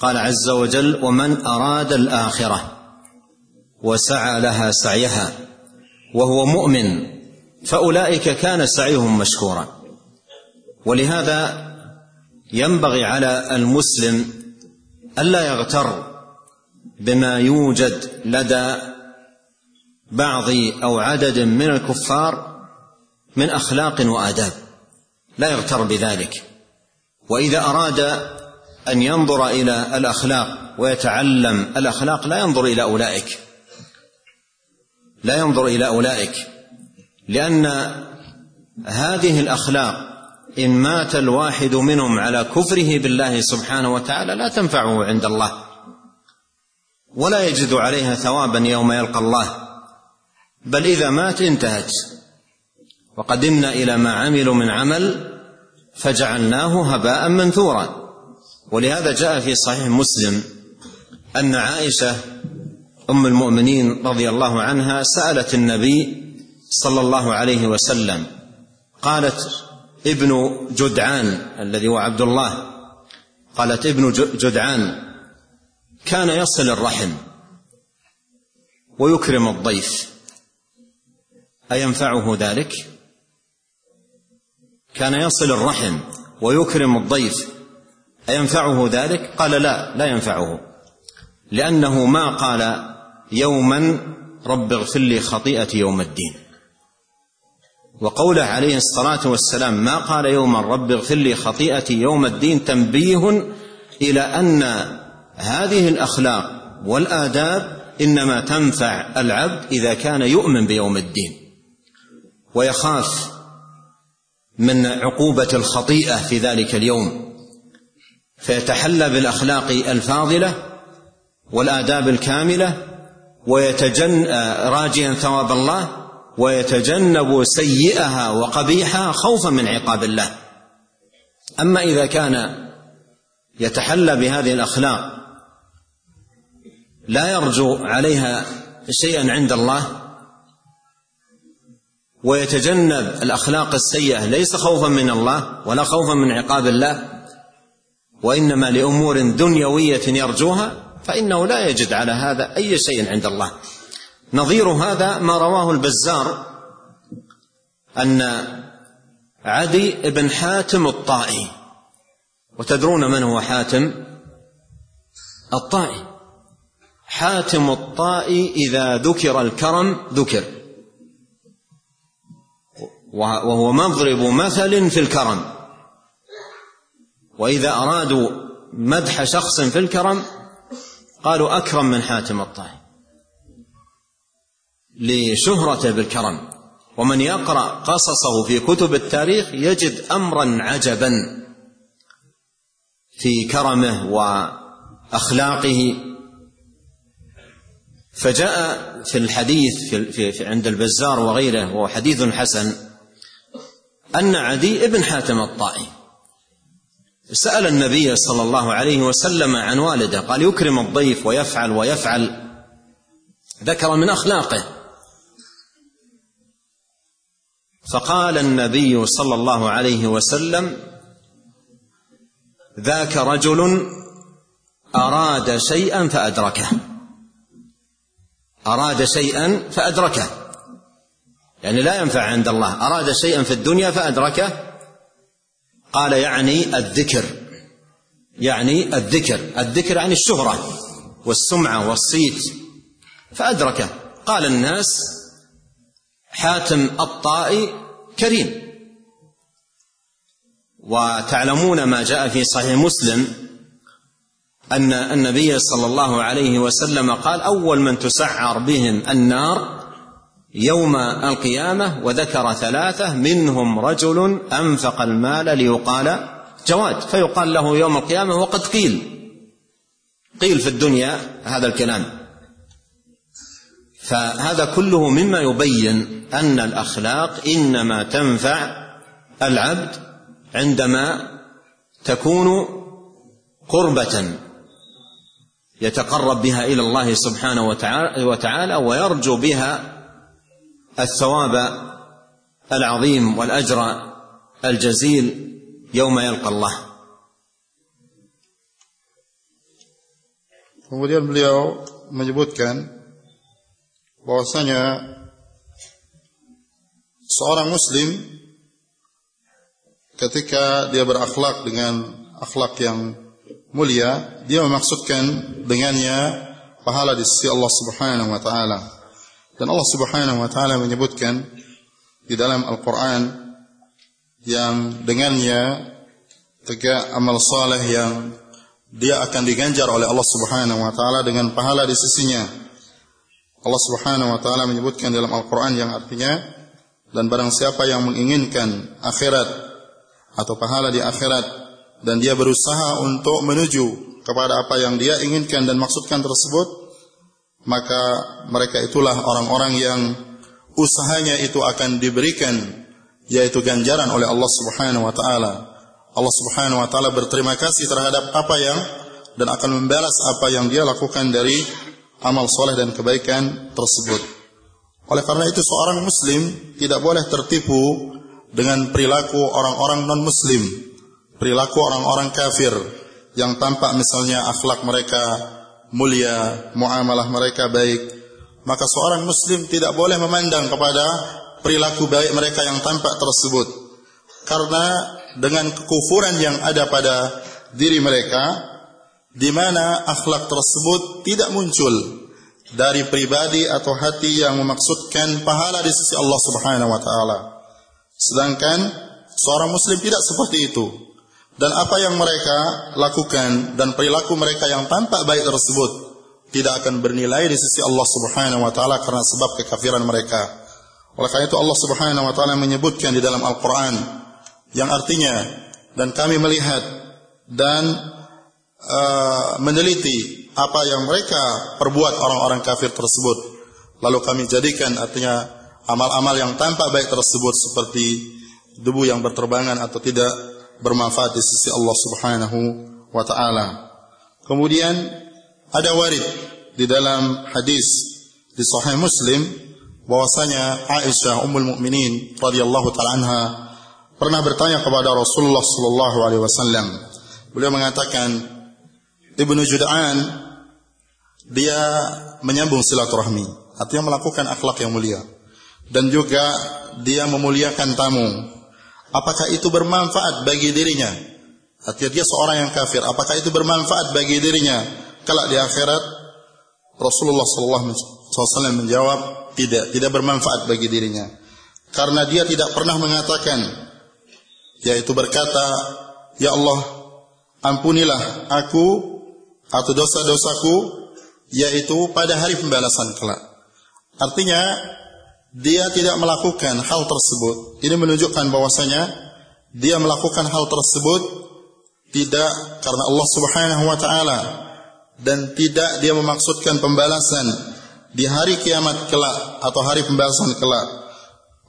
قال عز وجل ومن اراد الاخره وسعى لها سعيها وهو مؤمن فأولئك كان سعيهم مشكورا. ولهذا ينبغي على المسلم ألا يغتر بما يوجد لدى بعض أو عدد من الكفار من أخلاق وآداب. لا يغتر بذلك. وإذا أراد أن ينظر إلى الأخلاق ويتعلم الأخلاق لا ينظر إلى أولئك. لا ينظر إلى أولئك لأن هذه الأخلاق إن مات الواحد منهم على كفره بالله سبحانه وتعالى لا تنفعه عند الله ولا يجد عليها ثوابا يوم يلقى الله بل إذا مات انتهت. وقدمنا إلى ما عملوا من عمل فجعلناه هباء منثورا ولهذا جاء في صحيح مسلم أن عائشة أم المؤمنين رضي الله عنها سألت النبي صلى الله عليه وسلم قالت ابن جدعان الذي هو عبد الله قالت ابن جدعان كان يصل الرحم ويكرم الضيف أينفعه ذلك كان يصل الرحم ويكرم الضيف أينفعه ذلك؟ قال لا لا ينفعه لأنه ما قال يوما رب اغفر لي خطيئتي يوم الدين. وقوله عليه الصلاة والسلام ما قال يوما رب اغفر لي خطيئتي يوم الدين تنبيه إلى أن هذه الأخلاق والآداب إنما تنفع العبد إذا كان يؤمن بيوم الدين. ويخاف من عقوبة الخطيئة في ذلك اليوم. فيتحلى بالأخلاق الفاضلة والآداب الكاملة ويتجن راجيا ثواب الله ويتجنب سيئها وقبيحها خوفا من عقاب الله. أما إذا كان يتحلى بهذه الأخلاق لا يرجو عليها شيئا عند الله ويتجنب الأخلاق السيئة ليس خوفا من الله ولا خوفا من عقاب الله وإنما لأمور دنيوية يرجوها فإنه لا يجد على هذا أي شيء عند الله. نظير هذا ما رواه البزار أن عدي بن حاتم الطائي وتدرون من هو حاتم؟ الطائي. حاتم الطائي إذا ذكر الكرم ذكر. وهو مضرب مثل في الكرم. وإذا أرادوا مدح شخص في الكرم قالوا أكرم من حاتم الطائي لشهرته بالكرم ومن يقرأ قصصه في كتب التاريخ يجد أمرا عجبا في كرمه وأخلاقه. فجاء في الحديث في في عند البزار وغيره وهو حديث حسن أن عدي بن حاتم الطائي سأل النبي صلى الله عليه وسلم عن والده قال يكرم الضيف ويفعل ويفعل. ذكر من أخلاقه. فقال النبي صلى الله عليه وسلم ذاك رجل أراد شيئا فأدركه. أراد شيئا فأدركه. يعني لا ينفع عند الله. أراد شيئا في الدنيا فأدركه. قال يعني الذكر يعني الذكر الذكر يعني الشهرة والسمعة والصيت. فأدركه قال الناس حاتم الطائي كريم. وتعلمون ما جاء في صحيح مسلم أن النبي صلى الله عليه وسلم قال أول من تسعر بهم النار يوم القيامة وذكر ثلاثة منهم رجل أنفق المال ليقال جواد فيقال له يوم القيامة وقد قيل. قيل في الدنيا هذا الكلام. فهذا كله مما يبين أن الأخلاق إنما تنفع العبد عندما تكون قربة يتقرب بها إلى الله سبحانه وتعالى ويرجو بها الثواب العظيم والاجر الجزيل يوم يلقى الله Kemudian beliau menyebutkan bahwasanya seorang muslim ketika dia berakhlak dengan akhlak yang mulia, dia memaksudkan dengannya pahala di sisi Allah Subhanahu wa taala. Dan Allah Subhanahu wa taala menyebutkan di dalam Al-Qur'an yang dengannya tegak amal saleh yang dia akan diganjar oleh Allah Subhanahu wa taala dengan pahala di sisinya. Allah Subhanahu wa taala menyebutkan dalam Al-Qur'an yang artinya dan barang siapa yang menginginkan akhirat atau pahala di akhirat dan dia berusaha untuk menuju kepada apa yang dia inginkan dan maksudkan tersebut, maka mereka itulah orang-orang yang usahanya itu akan diberikan yaitu ganjaran oleh Allah Subhanahu wa taala. Allah Subhanahu wa taala berterima kasih terhadap apa yang dan akan membalas apa yang dia lakukan dari amal soleh dan kebaikan tersebut. Oleh karena itu seorang muslim tidak boleh tertipu dengan perilaku orang-orang non-muslim perilaku orang-orang kafir yang tampak misalnya akhlak mereka mulia, muamalah mereka baik, maka seorang muslim tidak boleh memandang kepada perilaku baik mereka yang tampak tersebut. Karena dengan kekufuran yang ada pada diri mereka, di mana akhlak tersebut tidak muncul dari pribadi atau hati yang memaksudkan pahala di sisi Allah Subhanahu wa taala. Sedangkan seorang muslim tidak seperti itu dan apa yang mereka lakukan dan perilaku mereka yang tampak baik tersebut tidak akan bernilai di sisi Allah Subhanahu wa taala karena sebab kekafiran mereka. Oleh karena itu Allah Subhanahu wa taala menyebutkan di dalam Al-Qur'an yang artinya dan kami melihat dan uh, meneliti apa yang mereka perbuat orang-orang kafir tersebut lalu kami jadikan artinya amal-amal yang tampak baik tersebut seperti debu yang berterbangan atau tidak bermanfaat di sisi Allah Subhanahu wa taala. Kemudian ada warid di dalam hadis di Sahih Muslim bahwasanya Aisyah Ummul Mukminin radhiyallahu taala anha pernah bertanya kepada Rasulullah sallallahu alaihi wasallam. Beliau mengatakan Ibnu Jud'an dia menyambung silaturahmi, artinya melakukan akhlak yang mulia dan juga dia memuliakan tamu Apakah itu bermanfaat bagi dirinya? Artinya dia seorang yang kafir. Apakah itu bermanfaat bagi dirinya? Kalau di akhirat Rasulullah SAW menjawab tidak, tidak bermanfaat bagi dirinya. Karena dia tidak pernah mengatakan, yaitu berkata, Ya Allah, ampunilah aku atau dosa-dosaku, yaitu pada hari pembalasan kelak. Artinya dia tidak melakukan hal tersebut. Ini menunjukkan bahwasanya dia melakukan hal tersebut tidak karena Allah Subhanahu wa taala dan tidak dia memaksudkan pembalasan di hari kiamat kelak atau hari pembalasan kelak.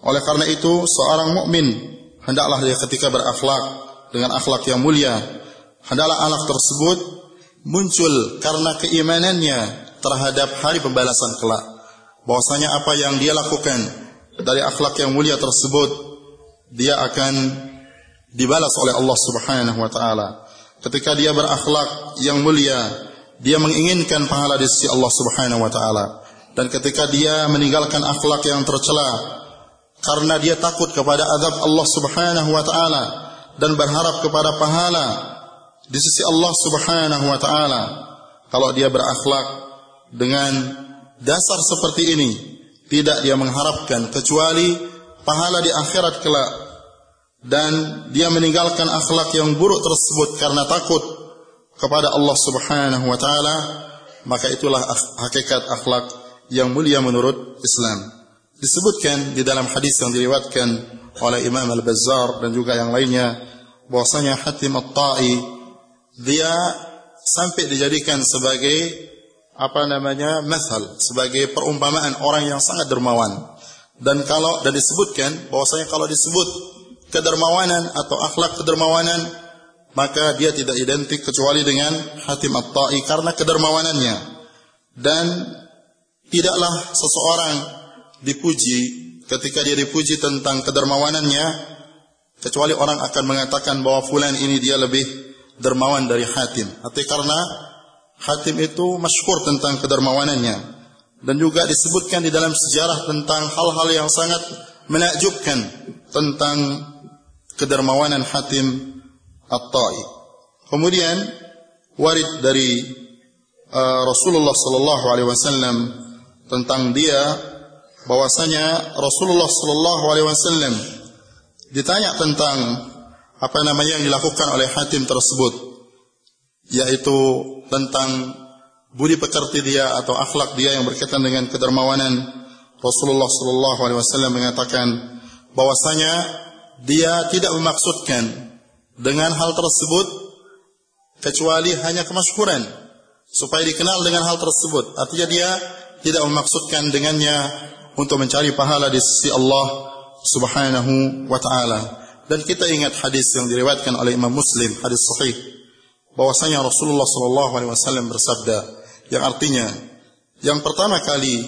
Oleh karena itu, seorang mukmin hendaklah dia ketika berakhlak dengan akhlak yang mulia, hendaklah akhlak tersebut muncul karena keimanannya terhadap hari pembalasan kelak. Bahwasanya apa yang dia lakukan dari akhlak yang mulia tersebut dia akan dibalas oleh Allah Subhanahu wa taala. Ketika dia berakhlak yang mulia, dia menginginkan pahala di sisi Allah Subhanahu wa taala. Dan ketika dia meninggalkan akhlak yang tercela karena dia takut kepada azab Allah Subhanahu wa taala dan berharap kepada pahala di sisi Allah Subhanahu wa taala. Kalau dia berakhlak dengan dasar seperti ini, tidak dia mengharapkan kecuali pahala di akhirat kelak dan dia meninggalkan akhlak yang buruk tersebut karena takut kepada Allah Subhanahu wa taala, maka itulah hakikat akhlak yang mulia menurut Islam. Disebutkan di dalam hadis yang diriwayatkan oleh Imam Al-Bazzar dan juga yang lainnya bahwasanya Hatim At-Ta'i dia sampai dijadikan sebagai apa namanya masal sebagai perumpamaan orang yang sangat dermawan dan kalau dan disebutkan bahwasanya kalau disebut kedermawanan atau akhlak kedermawanan maka dia tidak identik kecuali dengan Hatim At-Ta'i karena kedermawanannya. Dan tidaklah seseorang dipuji ketika dia dipuji tentang kedermawanannya kecuali orang akan mengatakan bahwa fulan ini dia lebih dermawan dari Hatim. Artinya karena Hatim itu masyhur tentang kedermawanannya dan juga disebutkan di dalam sejarah tentang hal-hal yang sangat menakjubkan tentang kedermawanan Hatim At-Tai. Kemudian warid dari uh, Rasulullah sallallahu alaihi wasallam tentang dia bahwasanya Rasulullah sallallahu alaihi wasallam ditanya tentang apa namanya yang dilakukan oleh Hatim tersebut yaitu tentang budi pekerti dia atau akhlak dia yang berkaitan dengan kedermawanan Rasulullah sallallahu alaihi wasallam mengatakan bahwasanya dia tidak memaksudkan dengan hal tersebut kecuali hanya kemasyhuran supaya dikenal dengan hal tersebut. Artinya dia tidak memaksudkan dengannya untuk mencari pahala di sisi Allah Subhanahu wa taala. Dan kita ingat hadis yang diriwayatkan oleh Imam Muslim, hadis sahih bahwasanya Rasulullah sallallahu alaihi wasallam bersabda yang artinya yang pertama kali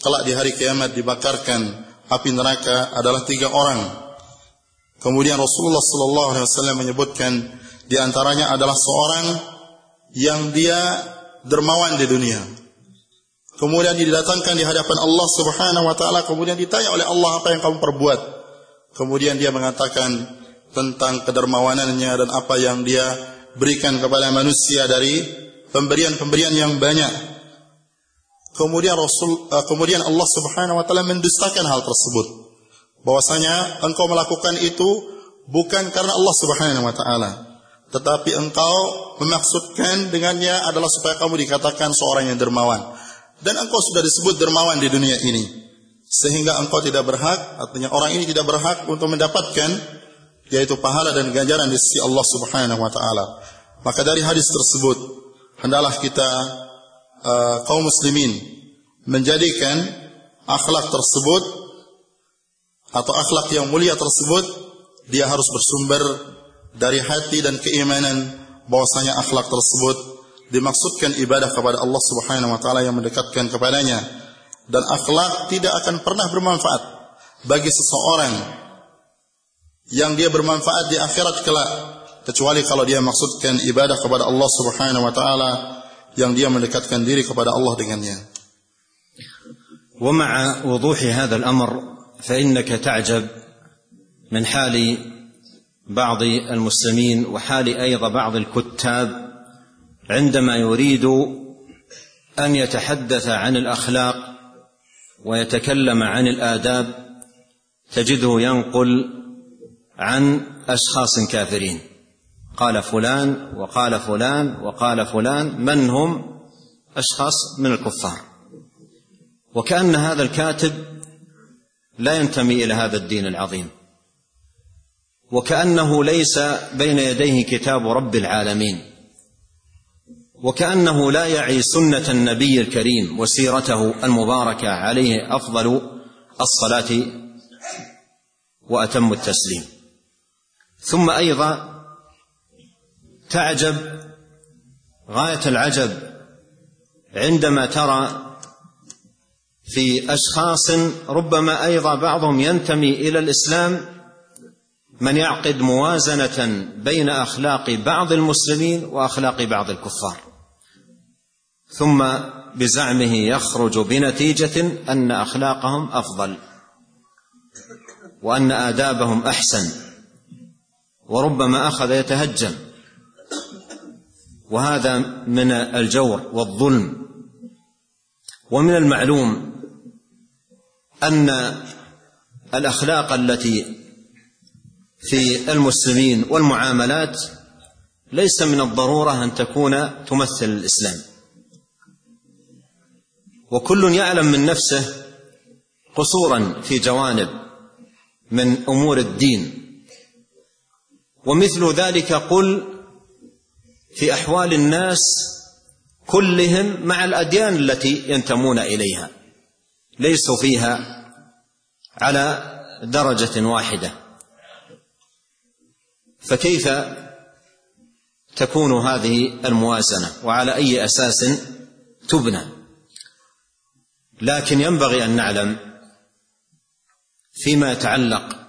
kelak di hari kiamat dibakarkan api neraka adalah tiga orang Kemudian Rasulullah sallallahu alaihi wasallam menyebutkan di antaranya adalah seorang yang dia dermawan di dunia. Kemudian didatangkan di hadapan Allah Subhanahu wa taala kemudian ditanya oleh Allah apa yang kamu perbuat. Kemudian dia mengatakan tentang kedermawanannya dan apa yang dia berikan kepada manusia dari pemberian-pemberian yang banyak. Kemudian Rasul uh, kemudian Allah Subhanahu wa taala mendustakan hal tersebut bahwasanya engkau melakukan itu bukan karena Allah Subhanahu wa taala, tetapi engkau memaksudkan dengannya adalah supaya kamu dikatakan seorang yang dermawan. Dan engkau sudah disebut dermawan di dunia ini. Sehingga engkau tidak berhak, artinya orang ini tidak berhak untuk mendapatkan yaitu pahala dan ganjaran di sisi Allah Subhanahu wa taala. Maka dari hadis tersebut hendaklah kita uh, kaum muslimin menjadikan akhlak tersebut atau akhlak yang mulia tersebut dia harus bersumber dari hati dan keimanan bahwasanya akhlak tersebut dimaksudkan ibadah kepada Allah Subhanahu wa taala yang mendekatkan kepadanya dan akhlak tidak akan pernah bermanfaat bagi seseorang yang dia bermanfaat di akhirat kelak kecuali kalau dia maksudkan ibadah kepada Allah Subhanahu wa taala yang dia mendekatkan diri kepada Allah dengannya. ومع وضوح هذا الامر فانك تعجب من حال بعض المسلمين وحال أيضا بعض الكتاب عندما يريد ان يتحدث عن الاخلاق ويتكلم عن الاداب تجده ينقل عن أشخاص كافرين. قال فلان وقال فلان وقال فلان من هم؟ أشخاص من الكفار. وكأن هذا الكاتب لا ينتمي إلى هذا الدين العظيم. وكأنه ليس بين يديه كتاب رب العالمين. وكأنه لا يعي سنة النبي الكريم وسيرته المباركة عليه أفضل الصلاة وأتم التسليم. ثم أيضا تعجب غاية العجب عندما ترى في أشخاص ربما أيضا بعضهم ينتمي إلى الإسلام من يعقد موازنة بين أخلاق بعض المسلمين وأخلاق بعض الكفار. ثم بزعمه يخرج بنتيجة أن أخلاقهم أفضل وأن آدابهم أحسن. وربما أخذ يتهجم. وهذا من الجور والظلم. ومن المعلوم أن الأخلاق التي في المسلمين والمعاملات ليس من الضرورة أن تكون تمثل الإسلام. وكل يعلم من نفسه قصورا في جوانب من أمور الدين. ومثل ذلك قل في أحوال الناس كلهم مع الأديان التي ينتمون إليها ليسوا فيها على درجة واحدة. فكيف تكون هذه الموازنة؟ وعلى أي أساس تبنى؟ لكن ينبغي أن نعلم فيما يتعلق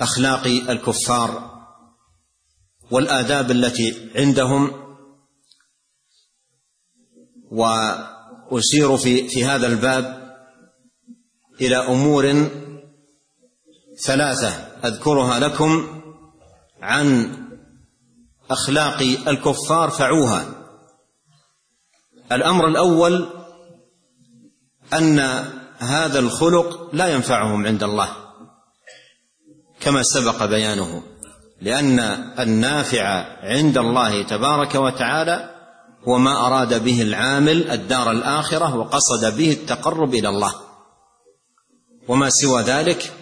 باخلاق الكفار والآداب التي عندهم. وأشير في في هذا الباب إلى أمور ثلاثة أذكرها لكم عن أخلاق الكفار فعوها. الأمر الأول أن هذا الخلق لا ينفعهم عند الله. كما سبق بيانه لأن النافع عند الله تبارك وتعالى هو ما أراد به العامل الدار الآخرة وقصد به التقرب إلى الله. وما سوى ذلك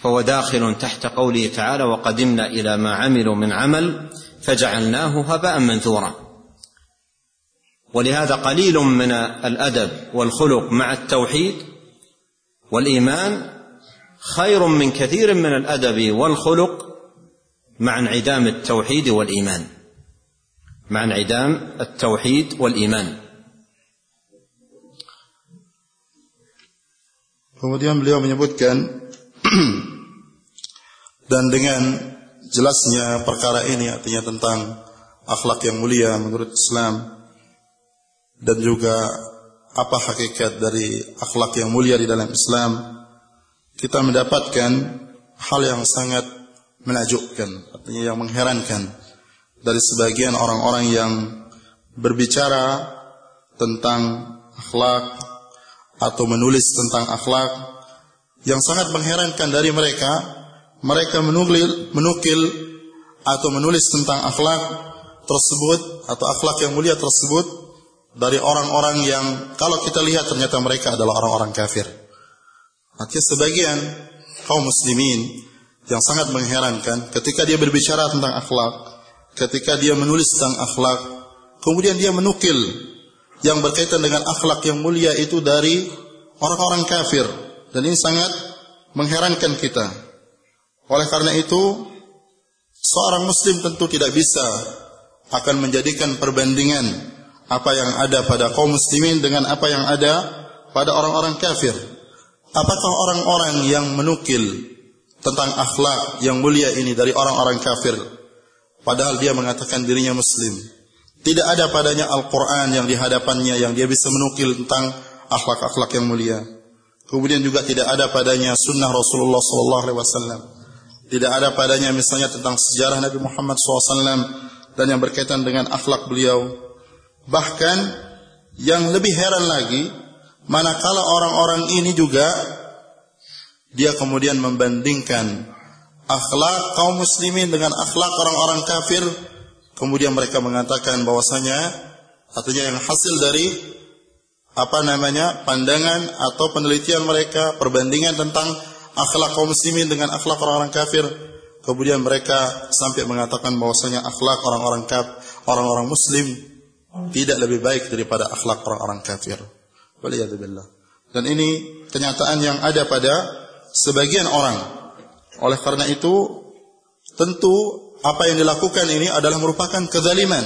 فهو داخل تحت قوله تعالى وقدمنا إلى ما عملوا من عمل فجعلناه هباء منثورا. ولهذا قليل من الأدب والخلق مع التوحيد والإيمان خير من كثير من الادب والخلق مع انعدام التوحيد والايمان مع انعدام التوحيد والايمان Kemudian beliau menyebutkan dan dengan jelasnya perkara ini artinya tentang akhlak yang mulia menurut Islam dan juga apa hakikat dari akhlak yang mulia di dalam Islam kita mendapatkan hal yang sangat menakjubkan artinya yang mengherankan dari sebagian orang-orang yang berbicara tentang akhlak atau menulis tentang akhlak yang sangat mengherankan dari mereka mereka menukil menukil atau menulis tentang akhlak tersebut atau akhlak yang mulia tersebut dari orang-orang yang kalau kita lihat ternyata mereka adalah orang-orang kafir. Artinya sebagian kaum muslimin yang sangat mengherankan ketika dia berbicara tentang akhlak, ketika dia menulis tentang akhlak, kemudian dia menukil yang berkaitan dengan akhlak yang mulia itu dari orang-orang kafir dan ini sangat mengherankan kita. Oleh karena itu, seorang muslim tentu tidak bisa akan menjadikan perbandingan apa yang ada pada kaum muslimin dengan apa yang ada pada orang-orang kafir. Apakah orang-orang yang menukil tentang akhlak yang mulia ini dari orang-orang kafir padahal dia mengatakan dirinya muslim. Tidak ada padanya Al-Qur'an yang di hadapannya yang dia bisa menukil tentang akhlak-akhlak yang mulia. Kemudian juga tidak ada padanya sunnah Rasulullah sallallahu alaihi wasallam. Tidak ada padanya misalnya tentang sejarah Nabi Muhammad SAW dan yang berkaitan dengan akhlak beliau Bahkan yang lebih heran lagi, manakala orang-orang ini juga dia kemudian membandingkan akhlak kaum muslimin dengan akhlak orang-orang kafir, kemudian mereka mengatakan bahwasanya Artinya yang hasil dari apa namanya pandangan atau penelitian mereka, perbandingan tentang akhlak kaum muslimin dengan akhlak orang-orang kafir. Kemudian mereka sampai mengatakan bahwasanya akhlak orang-orang kaf, orang-orang muslim tidak lebih baik daripada akhlak orang-orang kafir. Waliyadzubillah. Dan ini kenyataan yang ada pada sebagian orang. Oleh karena itu, tentu apa yang dilakukan ini adalah merupakan kezaliman.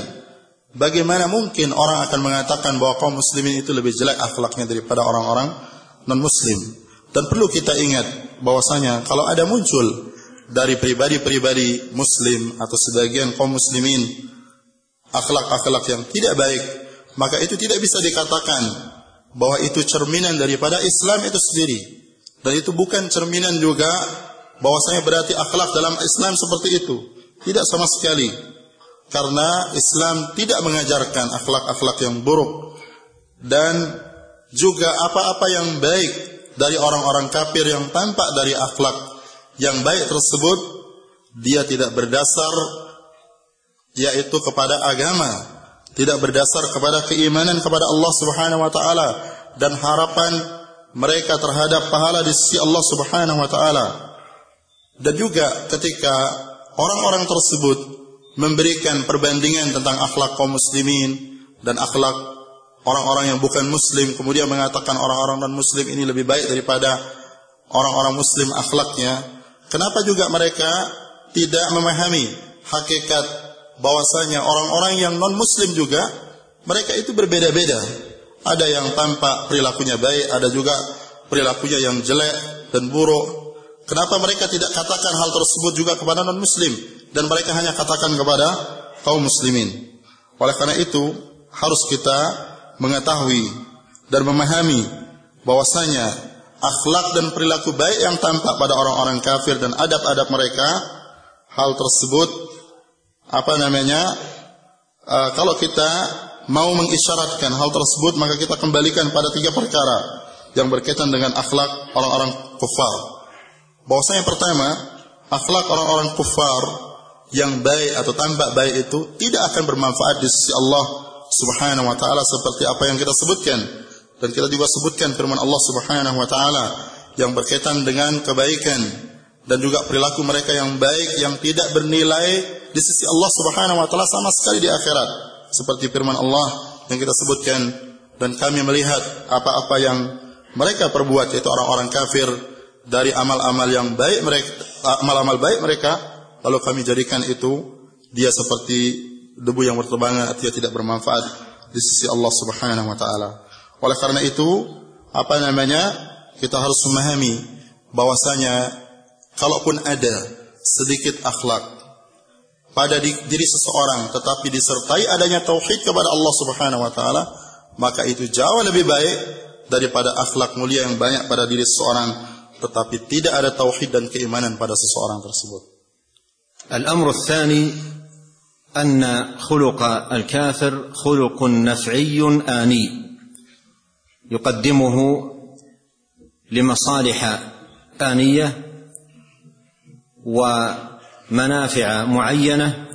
Bagaimana mungkin orang akan mengatakan bahwa kaum muslimin itu lebih jelek akhlaknya daripada orang-orang non-muslim? Dan perlu kita ingat bahwasanya kalau ada muncul dari pribadi-pribadi muslim atau sebagian kaum muslimin akhlak-akhlak yang tidak baik, maka itu tidak bisa dikatakan bahwa itu cerminan daripada Islam itu sendiri. Dan itu bukan cerminan juga bahwasanya berarti akhlak dalam Islam seperti itu. Tidak sama sekali. Karena Islam tidak mengajarkan akhlak-akhlak yang buruk dan juga apa-apa yang baik dari orang-orang kafir yang tampak dari akhlak yang baik tersebut dia tidak berdasar yaitu kepada agama tidak berdasar kepada keimanan kepada Allah Subhanahu wa taala dan harapan mereka terhadap pahala di sisi Allah Subhanahu wa taala. Dan juga ketika orang-orang tersebut memberikan perbandingan tentang akhlak kaum muslimin dan akhlak orang-orang yang bukan muslim kemudian mengatakan orang-orang non muslim ini lebih baik daripada orang-orang muslim akhlaknya kenapa juga mereka tidak memahami hakikat bahwasanya orang-orang yang non muslim juga mereka itu berbeda-beda. Ada yang tampak perilakunya baik, ada juga perilakunya yang jelek dan buruk. Kenapa mereka tidak katakan hal tersebut juga kepada non muslim dan mereka hanya katakan kepada kaum muslimin. Oleh karena itu harus kita mengetahui dan memahami bahwasanya akhlak dan perilaku baik yang tampak pada orang-orang kafir dan adab-adab mereka hal tersebut apa namanya uh, kalau kita mau mengisyaratkan hal tersebut maka kita kembalikan pada tiga perkara yang berkaitan dengan akhlak orang-orang kufar. Bahwasanya pertama, akhlak orang-orang kufar yang baik atau tambah baik itu tidak akan bermanfaat di sisi Allah Subhanahu wa taala seperti apa yang kita sebutkan dan kita juga sebutkan firman Allah Subhanahu wa taala yang berkaitan dengan kebaikan dan juga perilaku mereka yang baik yang tidak bernilai di sisi Allah Subhanahu wa taala sama sekali di akhirat. Seperti firman Allah yang kita sebutkan dan kami melihat apa-apa yang mereka perbuat yaitu orang-orang kafir dari amal-amal yang baik mereka amal-amal baik mereka lalu kami jadikan itu dia seperti debu yang berterbangan artinya tidak bermanfaat di sisi Allah Subhanahu wa taala. Oleh karena itu, apa namanya? Kita harus memahami bahwasanya kalaupun ada sedikit akhlak pada diri seseorang tetapi disertai adanya tauhid kepada Allah Subhanahu wa taala maka itu jauh lebih baik daripada akhlak mulia yang banyak pada diri seseorang tetapi tidak ada tauhid dan keimanan pada seseorang tersebut. الأمر الثاني أن خلق الكافر خلق نفعي آني يقدمه لمصالح آنية و منافع معينة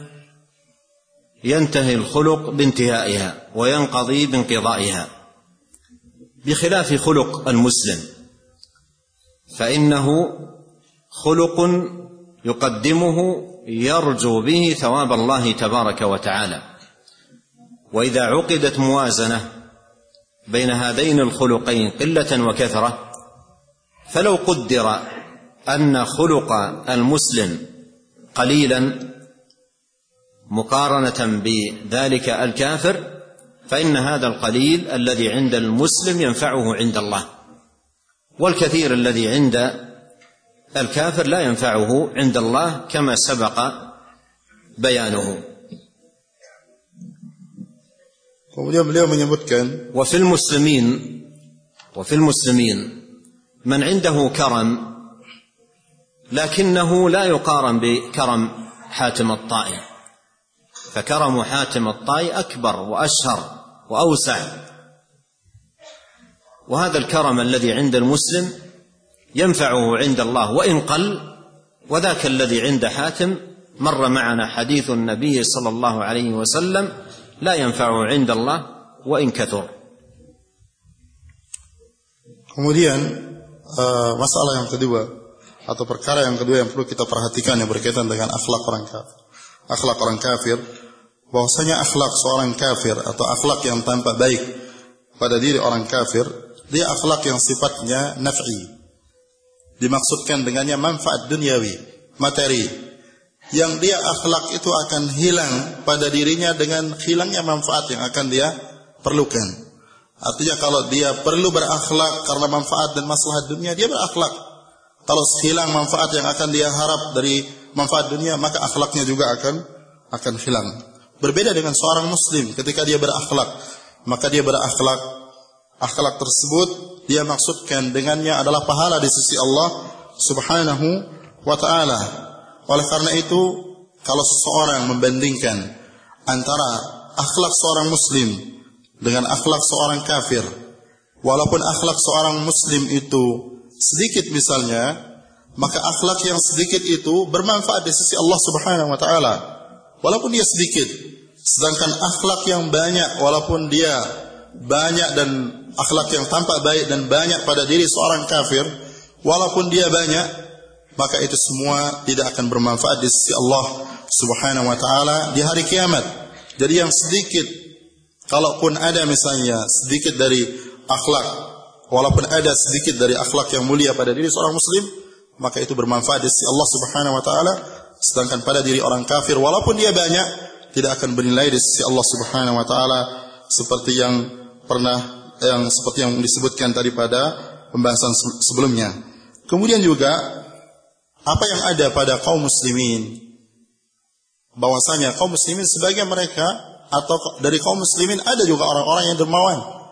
ينتهي الخلق بانتهائها وينقضي بانقضائها. بخلاف خلق المسلم فإنه خلق يقدمه يرجو به ثواب الله تبارك وتعالى. وإذا عقدت موازنة بين هذين الخلقين قلة وكثرة فلو قدر أن خلق المسلم قليلا مقارنة بذلك الكافر فإن هذا القليل الذي عند المسلم ينفعه عند الله والكثير الذي عند الكافر لا ينفعه عند الله كما سبق بيانه. menyebutkan وفي المسلمين وفي المسلمين من عنده كرم لكنه لا يقارن بكرم حاتم الطائي فكرم حاتم الطائي أكبر وأشهر وأوسع. وهذا الكرم الذي عند المسلم ينفعه عند الله وإن قل وذاك الذي عند حاتم مر معنا حديث النبي صلى الله عليه وسلم لا ينفعه عند الله وإن كثر. Kemudian uh, masalah yang kedua. Atau perkara yang kedua yang perlu kita perhatikan yang berkaitan dengan akhlak orang kafir. Akhlak orang kafir bahwasanya akhlak seorang kafir atau akhlak yang tampak baik pada diri orang kafir, dia akhlak yang sifatnya naf'i. Dimaksudkan dengannya manfaat duniawi, materi. Yang dia akhlak itu akan hilang pada dirinya dengan hilangnya manfaat yang akan dia perlukan. Artinya kalau dia perlu berakhlak karena manfaat dan masalah dunia, dia berakhlak. Kalau hilang manfaat yang akan dia harap dari manfaat dunia, maka akhlaknya juga akan akan hilang. Berbeda dengan seorang muslim ketika dia berakhlak, maka dia berakhlak akhlak tersebut dia maksudkan dengannya adalah pahala di sisi Allah Subhanahu wa taala. Oleh karena itu, kalau seseorang membandingkan antara akhlak seorang muslim dengan akhlak seorang kafir, walaupun akhlak seorang muslim itu sedikit misalnya, maka akhlak yang sedikit itu bermanfaat di sisi Allah Subhanahu wa taala. Walaupun dia sedikit, sedangkan akhlak yang banyak walaupun dia banyak dan akhlak yang tampak baik dan banyak pada diri seorang kafir, walaupun dia banyak, maka itu semua tidak akan bermanfaat di sisi Allah Subhanahu wa taala di hari kiamat. Jadi yang sedikit kalaupun ada misalnya sedikit dari akhlak, walaupun ada sedikit dari akhlak yang mulia pada diri seorang muslim, maka itu bermanfaat di sisi Allah Subhanahu wa taala, sedangkan pada diri orang kafir walaupun dia banyak tidak akan bernilai di sisi Allah Subhanahu wa taala seperti yang pernah yang seperti yang disebutkan tadi pada pembahasan sebelumnya. Kemudian juga apa yang ada pada kaum muslimin bahwasanya kaum muslimin sebagian mereka atau dari kaum muslimin ada juga orang-orang yang dermawan.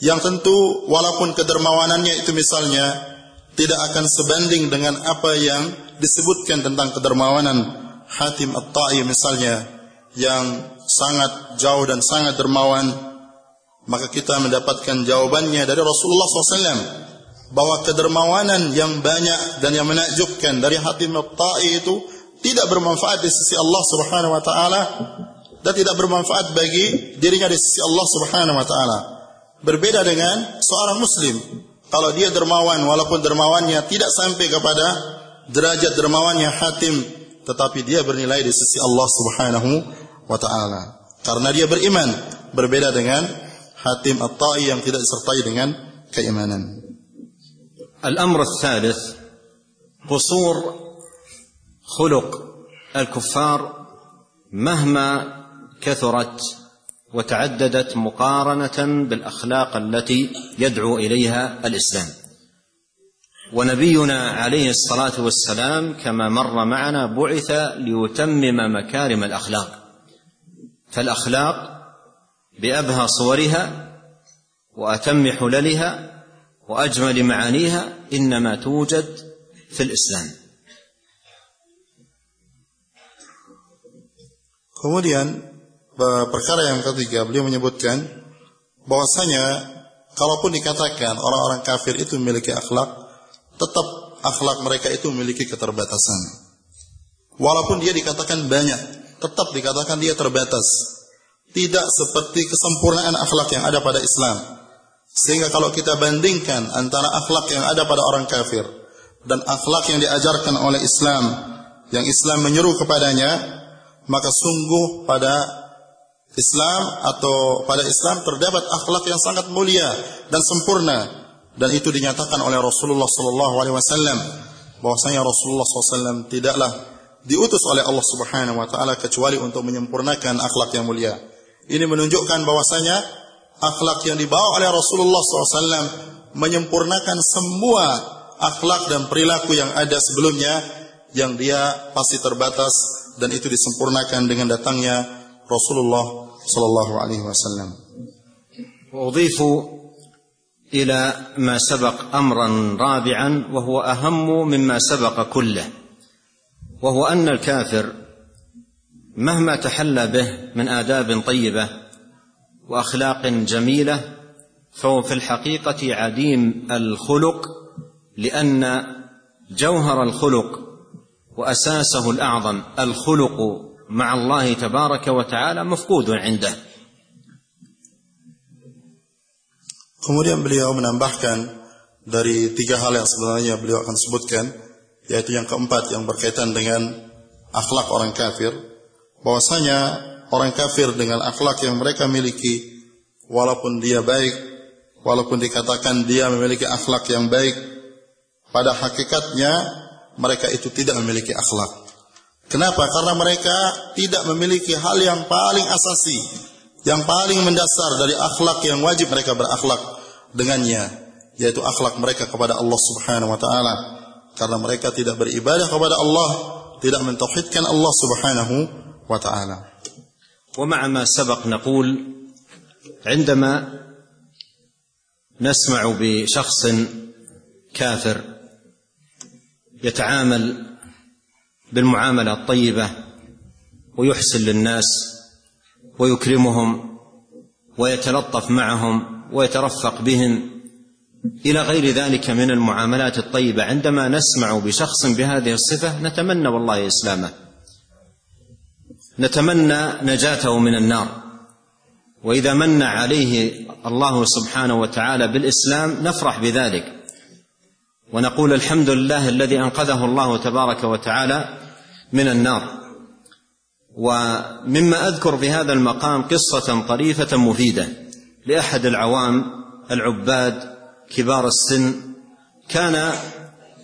Yang tentu walaupun kedermawanannya itu misalnya tidak akan sebanding dengan apa yang disebutkan tentang kedermawanan Hatim At-Ta'i misalnya yang sangat jauh dan sangat dermawan maka kita mendapatkan jawabannya dari Rasulullah SAW bahwa kedermawanan yang banyak dan yang menakjubkan dari hati Mabta'i itu tidak bermanfaat di sisi Allah Subhanahu wa taala dan tidak bermanfaat bagi dirinya di sisi Allah Subhanahu wa taala. Berbeda dengan seorang muslim. Kalau dia dermawan walaupun dermawannya tidak sampai kepada derajat dermawannya Hatim tetapi dia bernilai di sisi Allah Subhanahu wa taala karena dia beriman berbeda dengan Hatim At-Ta'i yang tidak disertai dengan keimanan. الأمر الثالث قصور خلق الكفار مهما كثرت وتعددت مقارنة بالأخلاق التي يدعو إليها الإسلام. ونبينا عليه الصلاة والسلام كما مر معنا بعث ليتمم مكارم الأخلاق. فالأخلاق بأبهى صورها وأتم حللها وأجمل معانيها إنما توجد في الإسلام. Kemudian perkara yang ketiga beliau menyebutkan bahwasanya kalaupun dikatakan orang-orang kafir itu memiliki akhlak, tetap akhlak mereka itu memiliki keterbatasan. Walaupun dia dikatakan banyak, tetap dikatakan dia terbatas tidak seperti kesempurnaan akhlak yang ada pada Islam. Sehingga kalau kita bandingkan antara akhlak yang ada pada orang kafir dan akhlak yang diajarkan oleh Islam yang Islam menyeru kepadanya, maka sungguh pada Islam atau pada Islam terdapat akhlak yang sangat mulia dan sempurna dan itu dinyatakan oleh Rasulullah sallallahu alaihi wasallam bahwasanya Rasulullah SAW tidaklah diutus oleh Allah Subhanahu wa taala kecuali untuk menyempurnakan akhlak yang mulia. Ini menunjukkan bahwasanya akhlak yang dibawa oleh Rasulullah SAW menyempurnakan semua akhlak dan perilaku yang ada sebelumnya yang dia pasti terbatas dan itu disempurnakan dengan datangnya Rasulullah sallallahu alaihi wasallam. وأضيف إلى ما سبق أمرا رابعا وهو أهم مما سبق كله وهو أن الكافر مهما تحلى به من آداب طيبة وأخلاق جميلة فهو في الحقيقة عديم الخلق لأن جوهر الخلق وأساسه الأعظم الخلق مع الله تبارك وتعالى مفقود عنده Kemudian beliau menambahkan dari tiga hal yang sebenarnya beliau akan sebutkan, yaitu yang keempat yang berkaitan dengan akhlak orang kafir, bahwasanya orang kafir dengan akhlak yang mereka miliki, walaupun dia baik, walaupun dikatakan dia memiliki akhlak yang baik, pada hakikatnya mereka itu tidak memiliki akhlak. Kenapa? Karena mereka tidak memiliki hal yang paling asasi, yang paling mendasar dari akhlak yang wajib mereka berakhlak dengannya, yaitu akhlak mereka kepada Allah Subhanahu wa taala. Karena mereka tidak beribadah kepada Allah, tidak mentauhidkan Allah Subhanahu wa taala. ومع ما سبق نقول عندما نسمع بشخص كافر يتعامل بالمعاملة الطيبة ويحسن للناس ويكرمهم ويتلطف معهم ويترفق بهم إلى غير ذلك من المعاملات الطيبة. عندما نسمع بشخص بهذه الصفة نتمنى والله إسلامه. نتمنى نجاته من النار. وإذا من عليه الله سبحانه وتعالى بالإسلام نفرح بذلك. ونقول الحمد لله الذي أنقذه الله تبارك وتعالى من النار. ومما أذكر في هذا المقام قصة طريفه مفيدة لأحد العوام العباد كبار السن كان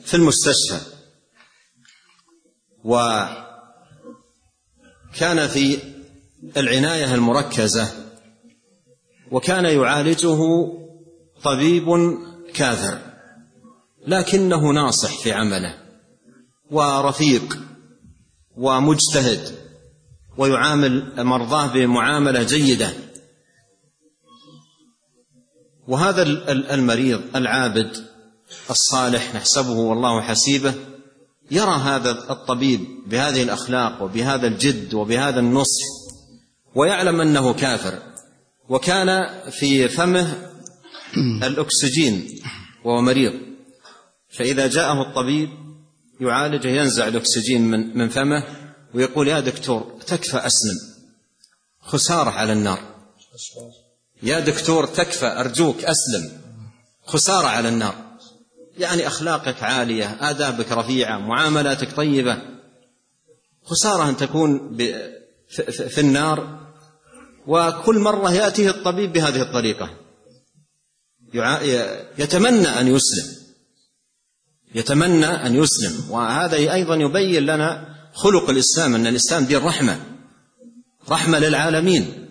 في المستشفى وكان في العناية المركزة وكان يعالجه طبيب كافر لكنه ناصح في عمله ورفيق ومجتهد ويعامل مرضاه بمعاملة جيدة. وهذا المريض العابد الصالح نحسبه والله حسيبه يرى هذا الطبيب بهذه الأخلاق وبهذا الجد وبهذا النصح ويعلم أنه كافر. وكان في فمه الأكسجين وهو مريض. فإذا جاءه الطبيب يعالجه ينزع الأكسجين من من فمه ويقول يا دكتور تكفى أسلم خسارة على النار. يا دكتور تكفى أرجوك أسلم خسارة على النار. يعني أخلاقك عالية آدابك رفيعة معاملاتك طيبة. خسارة أن تكون في النار وكل مرة يأتيه الطبيب بهذه الطريقة. يتمنى أن يسلم. يتمنى أن يسلم. وهذا أيضا يبين لنا خلق الإسلام أن الإسلام دين رحمة. رحمة للعالمين.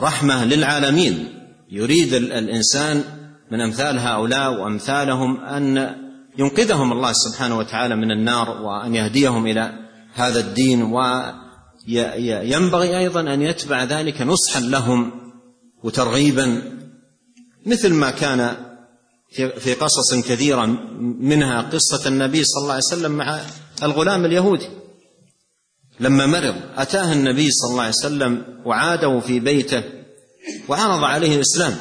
رحمة للعالمين. يريد الإنسان من أمثال هؤلاء وأمثالهم أن ينقذهم الله سبحانه وتعالى من النار وأن يهديهم إلى هذا الدين. وينبغي أيضا أن يتبع ذلك نصحا لهم وترغيبا مثل ما كان في قصص كثيرة منها قصة النبي صلى الله عليه وسلم مع الغلام اليهودي. لما مرض أتاه النبي صلى الله عليه وسلم وعاده في بيته وعرض عليه الإسلام.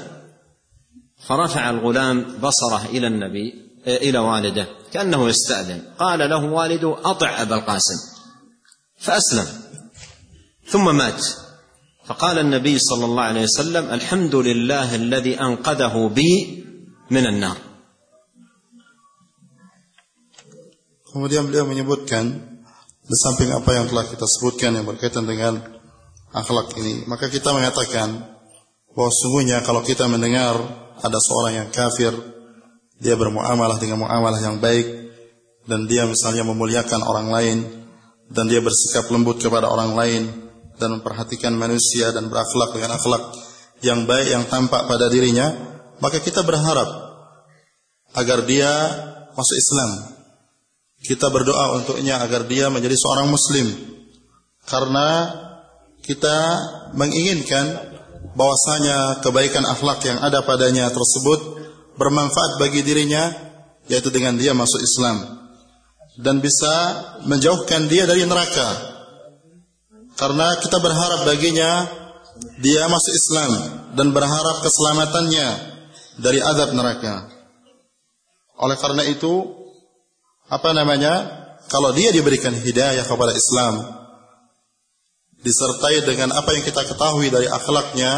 فرفع الغلام بصره إلى النبي إلى والده كأنه يستأذن. قال له والده أطع أبا القاسم. فأسلم. ثم مات. فقال النبي صلى الله عليه وسلم الحمد لله الذي أنقذه بي من النار Kemudian beliau menyebutkan di samping apa yang telah kita sebutkan yang berkaitan dengan akhlak ini, maka kita mengatakan bahwa sungguhnya kalau kita mendengar ada seorang yang kafir, dia bermuamalah dengan muamalah yang baik dan dia misalnya memuliakan orang lain dan dia bersikap lembut kepada orang lain dan memperhatikan manusia dan berakhlak dengan akhlak yang baik yang tampak pada dirinya, maka kita berharap agar dia masuk Islam. Kita berdoa untuknya agar dia menjadi seorang muslim. Karena kita menginginkan bahwasanya kebaikan akhlak yang ada padanya tersebut bermanfaat bagi dirinya yaitu dengan dia masuk Islam dan bisa menjauhkan dia dari neraka. Karena kita berharap baginya dia masuk Islam dan berharap keselamatannya dari azab neraka. Oleh karena itu, apa namanya? Kalau dia diberikan hidayah kepada Islam, disertai dengan apa yang kita ketahui dari akhlaknya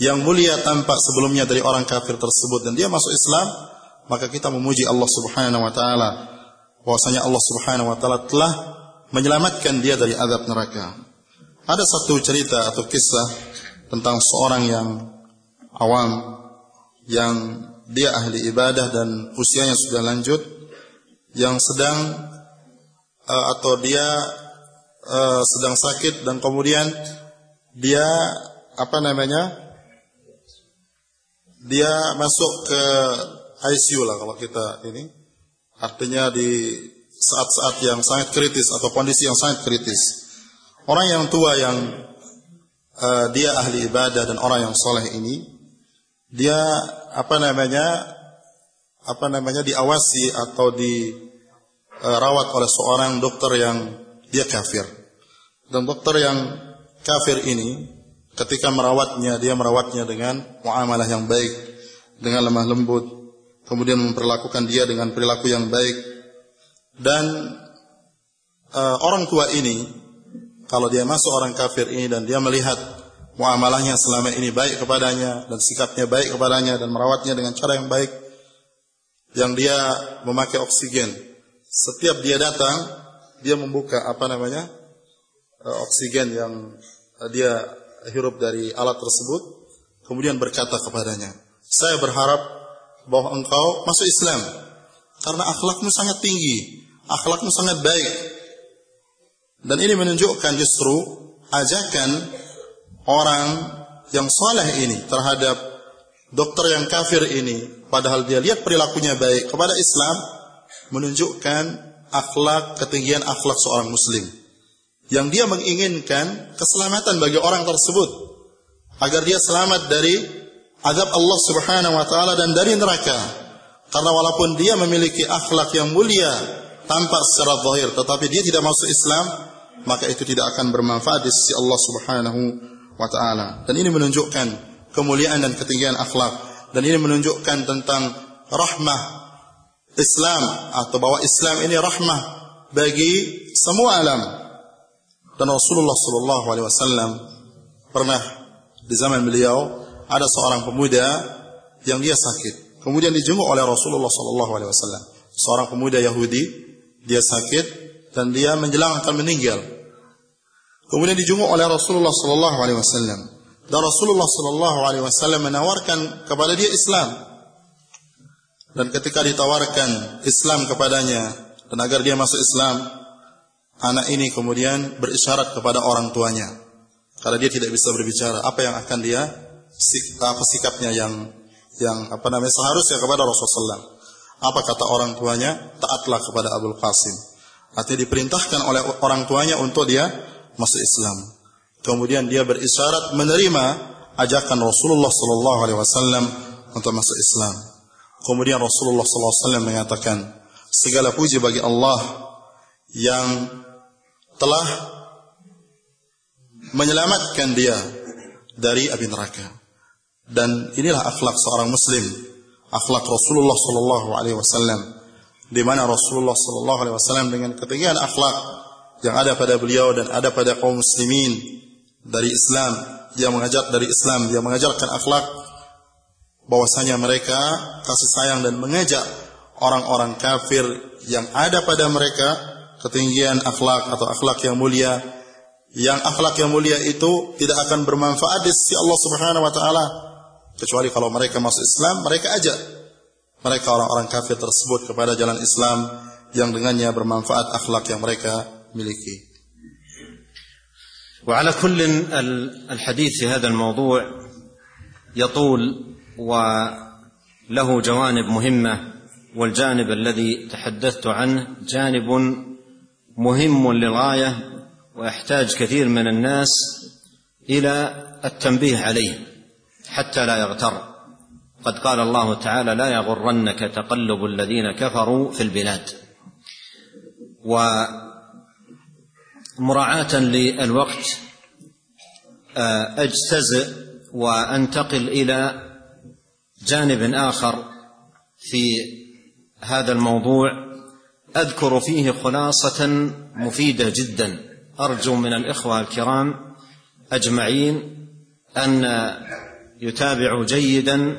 yang mulia tampak sebelumnya dari orang kafir tersebut dan dia masuk Islam, maka kita memuji Allah Subhanahu wa taala bahwasanya Allah Subhanahu wa taala telah menyelamatkan dia dari azab neraka. Ada satu cerita atau kisah tentang seorang yang awam yang dia ahli ibadah dan usianya sudah lanjut yang sedang uh, atau dia uh, sedang sakit dan kemudian dia apa namanya dia masuk ke ICU lah kalau kita ini. Artinya di saat-saat yang sangat kritis atau kondisi yang sangat kritis. Orang yang tua yang uh, dia ahli ibadah dan orang yang soleh ini dia apa namanya apa namanya diawasi atau dirawat oleh seorang dokter yang dia kafir. Dan dokter yang kafir ini ketika merawatnya dia merawatnya dengan muamalah yang baik dengan lemah lembut kemudian memperlakukan dia dengan perilaku yang baik. Dan uh, orang tua ini kalau dia masuk orang kafir ini dan dia melihat muamalahnya selama ini baik kepadanya dan sikapnya baik kepadanya dan merawatnya dengan cara yang baik yang dia memakai oksigen setiap dia datang dia membuka apa namanya uh, oksigen yang uh, dia hirup dari alat tersebut, kemudian berkata kepadanya, saya berharap bahwa engkau masuk Islam karena akhlakmu sangat tinggi, akhlakmu sangat baik. Dan ini menunjukkan justru ajakan orang yang soleh ini terhadap dokter yang kafir ini, padahal dia lihat perilakunya baik kepada Islam, menunjukkan akhlak ketinggian akhlak seorang muslim yang dia menginginkan keselamatan bagi orang tersebut agar dia selamat dari azab Allah Subhanahu wa taala dan dari neraka. Karena walaupun dia memiliki akhlak yang mulia tampak secara zahir tetapi dia tidak masuk Islam, maka itu tidak akan bermanfaat di sisi Allah Subhanahu wa taala. Dan ini menunjukkan kemuliaan dan ketinggian akhlak dan ini menunjukkan tentang rahmah Islam atau bahwa Islam ini rahmah bagi semua alam dan Rasulullah Shallallahu Alaihi Wasallam pernah di zaman beliau ada seorang pemuda yang dia sakit. Kemudian dijenguk oleh Rasulullah Shallallahu Alaihi Wasallam. Seorang pemuda Yahudi dia sakit dan dia menjelang akan meninggal. Kemudian dijenguk oleh Rasulullah Shallallahu Alaihi Wasallam. Dan Rasulullah Shallallahu Alaihi Wasallam menawarkan kepada dia Islam. Dan ketika ditawarkan Islam kepadanya dan agar dia masuk Islam, anak ini kemudian berisyarat kepada orang tuanya karena dia tidak bisa berbicara apa yang akan dia apa sikapnya yang yang apa namanya seharusnya kepada Rasulullah apa kata orang tuanya taatlah kepada Abdul Qasim artinya diperintahkan oleh orang tuanya untuk dia masuk Islam kemudian dia berisyarat menerima ajakan Rasulullah sallallahu alaihi wasallam untuk masuk Islam kemudian Rasulullah sallallahu alaihi wasallam mengatakan segala puji bagi Allah yang telah menyelamatkan dia dari api neraka. Dan inilah akhlak seorang muslim, akhlak Rasulullah sallallahu alaihi wasallam di mana Rasulullah sallallahu alaihi wasallam dengan ketinggian akhlak yang ada pada beliau dan ada pada kaum muslimin dari Islam, dia mengajar dari Islam, dia mengajarkan akhlak bahwasanya mereka kasih sayang dan mengajak orang-orang kafir yang ada pada mereka ketinggian akhlak atau akhlak yang mulia. Yang akhlak yang mulia itu tidak akan bermanfaat di sisi Allah Subhanahu wa taala. Kecuali kalau mereka masuk Islam mereka ajak mereka orang-orang kafir tersebut kepada jalan Islam yang dengannya bermanfaat akhlak yang mereka miliki. وعلى كل الحديث في هذا الموضوع يطول وله جوانب مهمة والجانب الذي تحدثت عنه جانب مهم للغاية ويحتاج كثير من الناس إلى التنبيه عليه حتى لا يغتر قد قال الله تعالى لا يغرنك تقلب الذين كفروا في البلاد مراعاة للوقت آه، أجتزئ وأنتقل إلى جانب آخر في هذا الموضوع. أذكر فيه خلاصة مفيدة جدا. أرجو من الإخوة الكرام أجمعين أن يتابعوا جيدا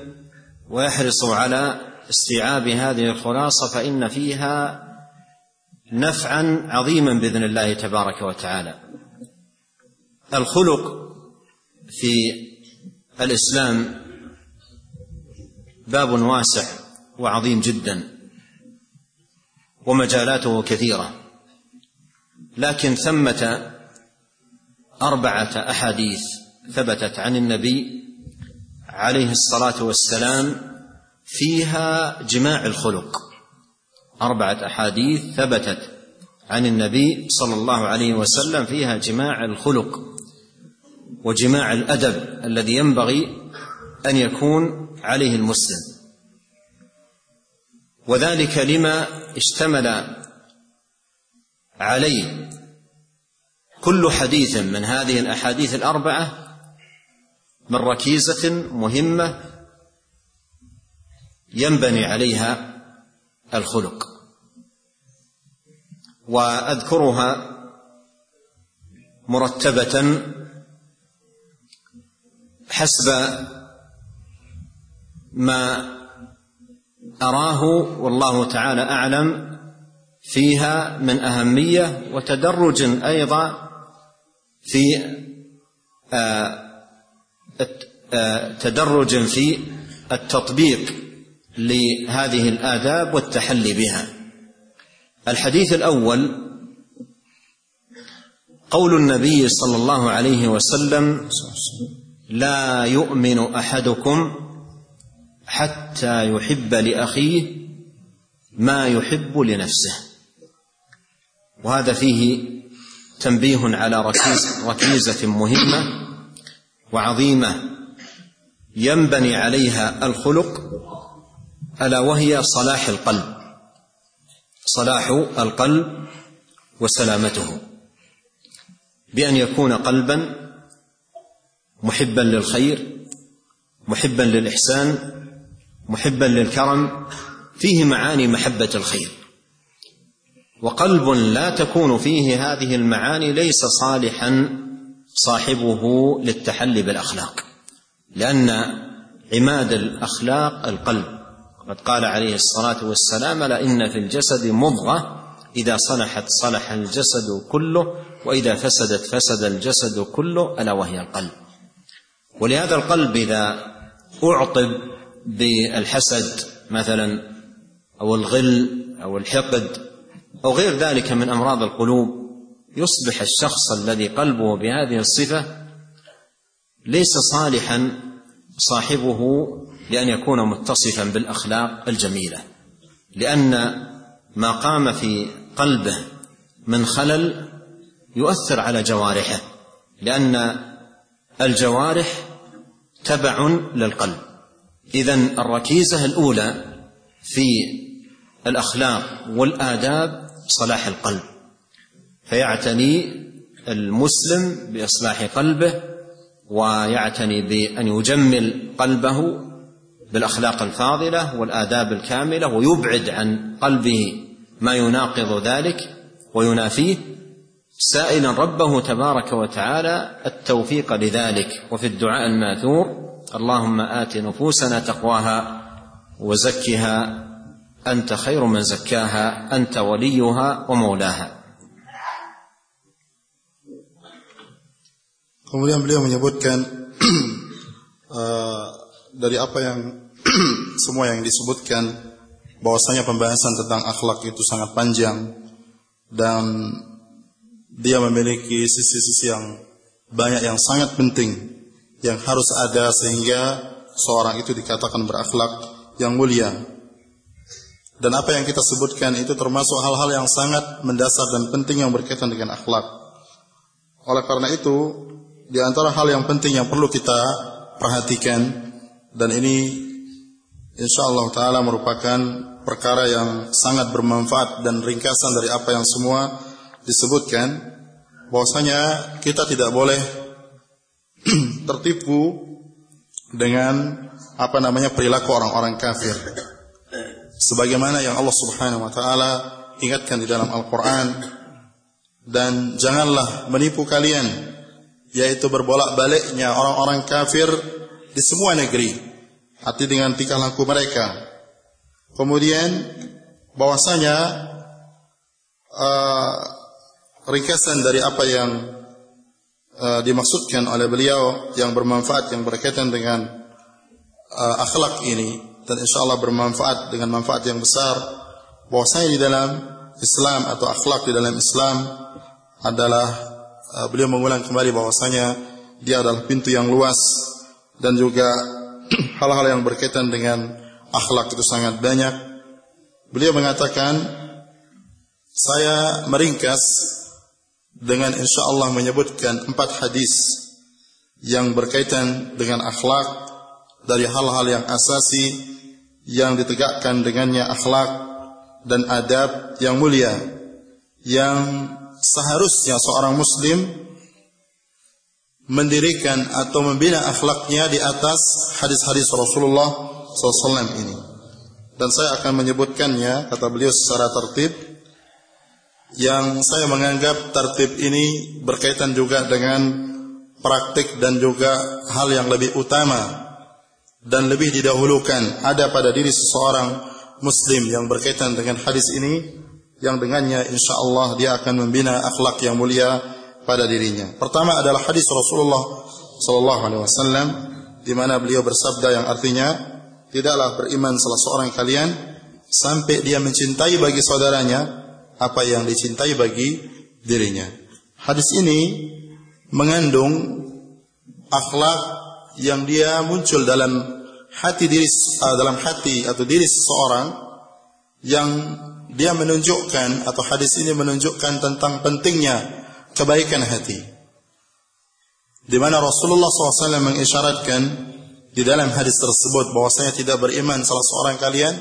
ويحرصوا على استيعاب هذه الخلاصة فإن فيها نفعا عظيما بإذن الله تبارك وتعالى. الخلق في الإسلام باب واسع وعظيم جدا ومجالاته كثيرة لكن ثمة أربعة أحاديث ثبتت عن النبي عليه الصلاة والسلام فيها جماع الخلق. أربعة أحاديث ثبتت عن النبي صلى الله عليه وسلم فيها جماع الخلق وجماع الأدب الذي ينبغي أن يكون عليه المسلم. وذلك لما اشتمل عليه كل حديث من هذه الأحاديث الأربعة من ركيزة مهمة ينبني عليها الخلق. وأذكرها مرتبة حسب ما أراه والله تعالى أعلم فيها من أهمية وتدرج أيضا في آه، آه، تدرج في التطبيق لهذه الآداب والتحلي بها. الحديث الأول قول النبي صلى الله عليه وسلم لا يؤمن أحدكم حتى يحب لأخيه ما يحب لنفسه. وهذا فيه تنبيه على ركيز ركيزة مهمة وعظيمة ينبني عليها الخلق ألا وهي صلاح القلب. صلاح القلب وسلامته. بأن يكون قلبا محبا للخير محبا للإحسان محبا للكرم فيه معاني محبة الخير. وقلب لا تكون فيه هذه المعاني ليس صالحا صاحبه للتحلي بالأخلاق لأن عماد الأخلاق القلب. قد قال عليه الصلاة والسلام لأن في الجسد مضغة إذا صلحت صلح الجسد كله وإذا فسدت فسد الجسد كله ألا وهي القلب. ولهذا القلب إذا أعطب بالحسد مثلا أو الغل أو الحقد أو غير ذلك من أمراض القلوب يصبح الشخص الذي قلبه بهذه الصفة ليس صالحا صاحبه لأن يكون متصفا بالأخلاق الجميلة لأن ما قام في قلبه من خلل يؤثر على جوارحه لأن الجوارح تبع للقلب. اذا الركيزة الأولى في الأخلاق والآداب صلاح القلب. فيعتني المسلم بإصلاح قلبه ويعتني بأن يجمل قلبه بالأخلاق الفاضلة والآداب الكاملة ويبعد عن قلبه ما يناقض ذلك وينافيه. سائلا ربه تبارك وتعالى التوفيق لذلك. وفي الدعاء الماثور اللهم آت نفوسنا تقواها وزكها. أنت خير من زكاها أنت وليها ومولاها. Kemudian beliau menyebutkan uh, dari apa yang semua yang disebutkan bahwasanya pembahasan tentang akhlak itu sangat panjang dan dia memiliki sisi-sisi yang banyak yang sangat penting yang harus ada sehingga seorang itu dikatakan berakhlak yang mulia. Dan apa yang kita sebutkan itu termasuk hal-hal yang sangat mendasar dan penting yang berkaitan dengan akhlak. Oleh karena itu, di antara hal yang penting yang perlu kita perhatikan dan ini insya Allah taala merupakan perkara yang sangat bermanfaat dan ringkasan dari apa yang semua disebutkan bahwasanya kita tidak boleh tertipu dengan apa namanya perilaku orang-orang kafir. Sebagaimana yang Allah Subhanahu wa taala ingatkan di dalam Al-Qur'an dan janganlah menipu kalian yaitu berbolak-baliknya orang-orang kafir di semua negeri. Arti dengan tingkah laku mereka. Kemudian bahwasanya uh, ringkasan dari apa yang uh, dimaksudkan oleh beliau yang bermanfaat yang berkaitan dengan uh, akhlak ini dan insya Allah bermanfaat dengan manfaat yang besar bahwasanya di dalam Islam atau akhlak di dalam Islam adalah uh, beliau mengulang kembali bahwasanya dia adalah pintu yang luas dan juga hal-hal yang berkaitan dengan akhlak itu sangat banyak. Beliau mengatakan saya meringkas dengan insya Allah menyebutkan empat hadis yang berkaitan dengan akhlak dari hal-hal yang asasi yang ditegakkan dengannya akhlak dan adab yang mulia yang seharusnya seorang muslim mendirikan atau membina akhlaknya di atas hadis-hadis Rasulullah SAW ini. Dan saya akan menyebutkannya, kata beliau secara tertib, yang saya menganggap tertib ini berkaitan juga dengan praktik dan juga hal yang lebih utama dan lebih didahulukan ada pada diri seseorang muslim yang berkaitan dengan hadis ini yang dengannya insya Allah dia akan membina akhlak yang mulia pada dirinya. Pertama adalah hadis Rasulullah sallallahu alaihi wasallam di mana beliau bersabda yang artinya tidaklah beriman salah seorang kalian sampai dia mencintai bagi saudaranya apa yang dicintai bagi dirinya. Hadis ini mengandung akhlak yang dia muncul dalam hati diri uh, dalam hati atau diri seseorang yang dia menunjukkan atau hadis ini menunjukkan tentang pentingnya kebaikan hati. Di mana Rasulullah SAW mengisyaratkan di dalam hadis tersebut bahwasanya tidak beriman salah seorang kalian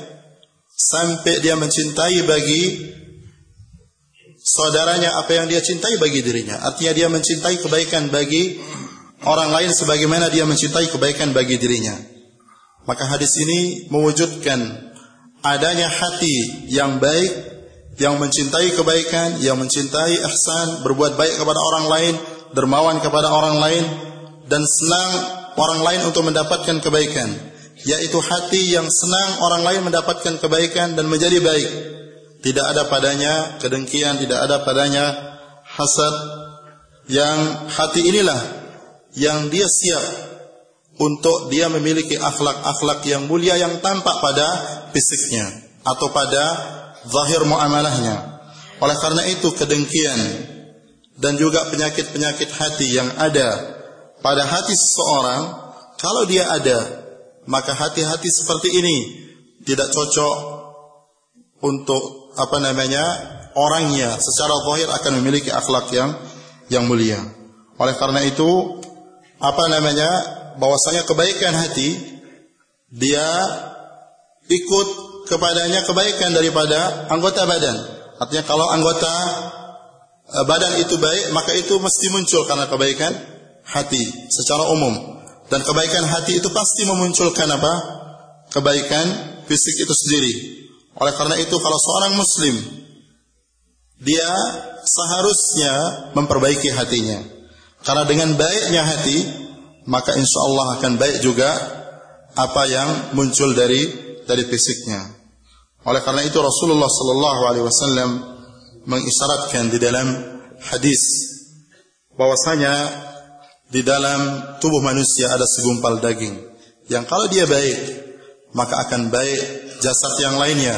sampai dia mencintai bagi saudaranya apa yang dia cintai bagi dirinya. Artinya dia mencintai kebaikan bagi orang lain sebagaimana dia mencintai kebaikan bagi dirinya. Maka hadis ini mewujudkan adanya hati yang baik, yang mencintai kebaikan, yang mencintai ihsan, berbuat baik kepada orang lain, dermawan kepada orang lain, dan senang orang lain untuk mendapatkan kebaikan. Yaitu hati yang senang orang lain mendapatkan kebaikan dan menjadi baik tidak ada padanya kedengkian, tidak ada padanya hasad yang hati inilah yang dia siap untuk dia memiliki akhlak-akhlak yang mulia yang tampak pada fisiknya atau pada zahir muamalahnya. Oleh karena itu kedengkian dan juga penyakit-penyakit hati yang ada pada hati seseorang kalau dia ada maka hati-hati seperti ini tidak cocok untuk apa namanya orangnya secara zahir akan memiliki akhlak yang yang mulia. Oleh karena itu apa namanya bahwasanya kebaikan hati dia ikut kepadanya kebaikan daripada anggota badan. Artinya kalau anggota e, badan itu baik maka itu mesti muncul karena kebaikan hati secara umum. Dan kebaikan hati itu pasti memunculkan apa? Kebaikan fisik itu sendiri. Oleh karena itu kalau seorang muslim dia seharusnya memperbaiki hatinya. Karena dengan baiknya hati, maka insya Allah akan baik juga apa yang muncul dari dari fisiknya. Oleh karena itu Rasulullah Sallallahu Alaihi Wasallam mengisyaratkan di dalam hadis bahwasanya di dalam tubuh manusia ada segumpal daging. Yang kalau dia baik maka akan baik jasad yang lainnya.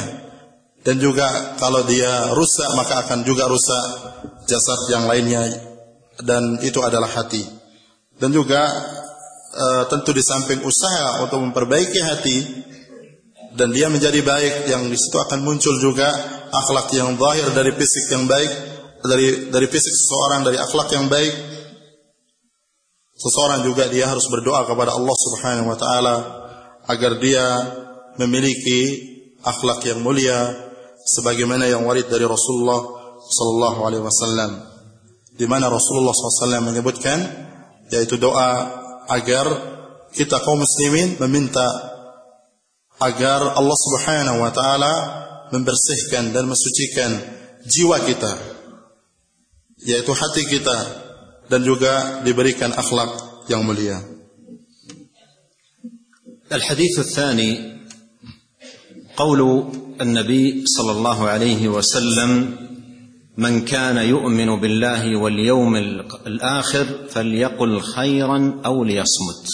Dan juga kalau dia rusak maka akan juga rusak jasad yang lainnya. Dan itu adalah hati. Dan juga e, tentu di samping usaha untuk memperbaiki hati dan dia menjadi baik yang di situ akan muncul juga akhlak yang zahir dari fisik yang baik dari dari fisik seseorang dari akhlak yang baik. Seseorang juga dia harus berdoa kepada Allah Subhanahu wa taala agar dia memiliki akhlak yang mulia sebagaimana yang warid dari Rasulullah sallallahu alaihi wasallam di mana Rasulullah SAW menyebutkan yaitu doa agar kita kaum muslimin meminta agar Allah Subhanahu wa taala membersihkan dan mensucikan jiwa kita yaitu hati kita dan juga diberikan akhlak yang mulia. الحديث الثاني قول النبي صلى الله عليه وسلم من كان يؤمن بالله واليوم الآخر فليقل خيرا أو ليصمت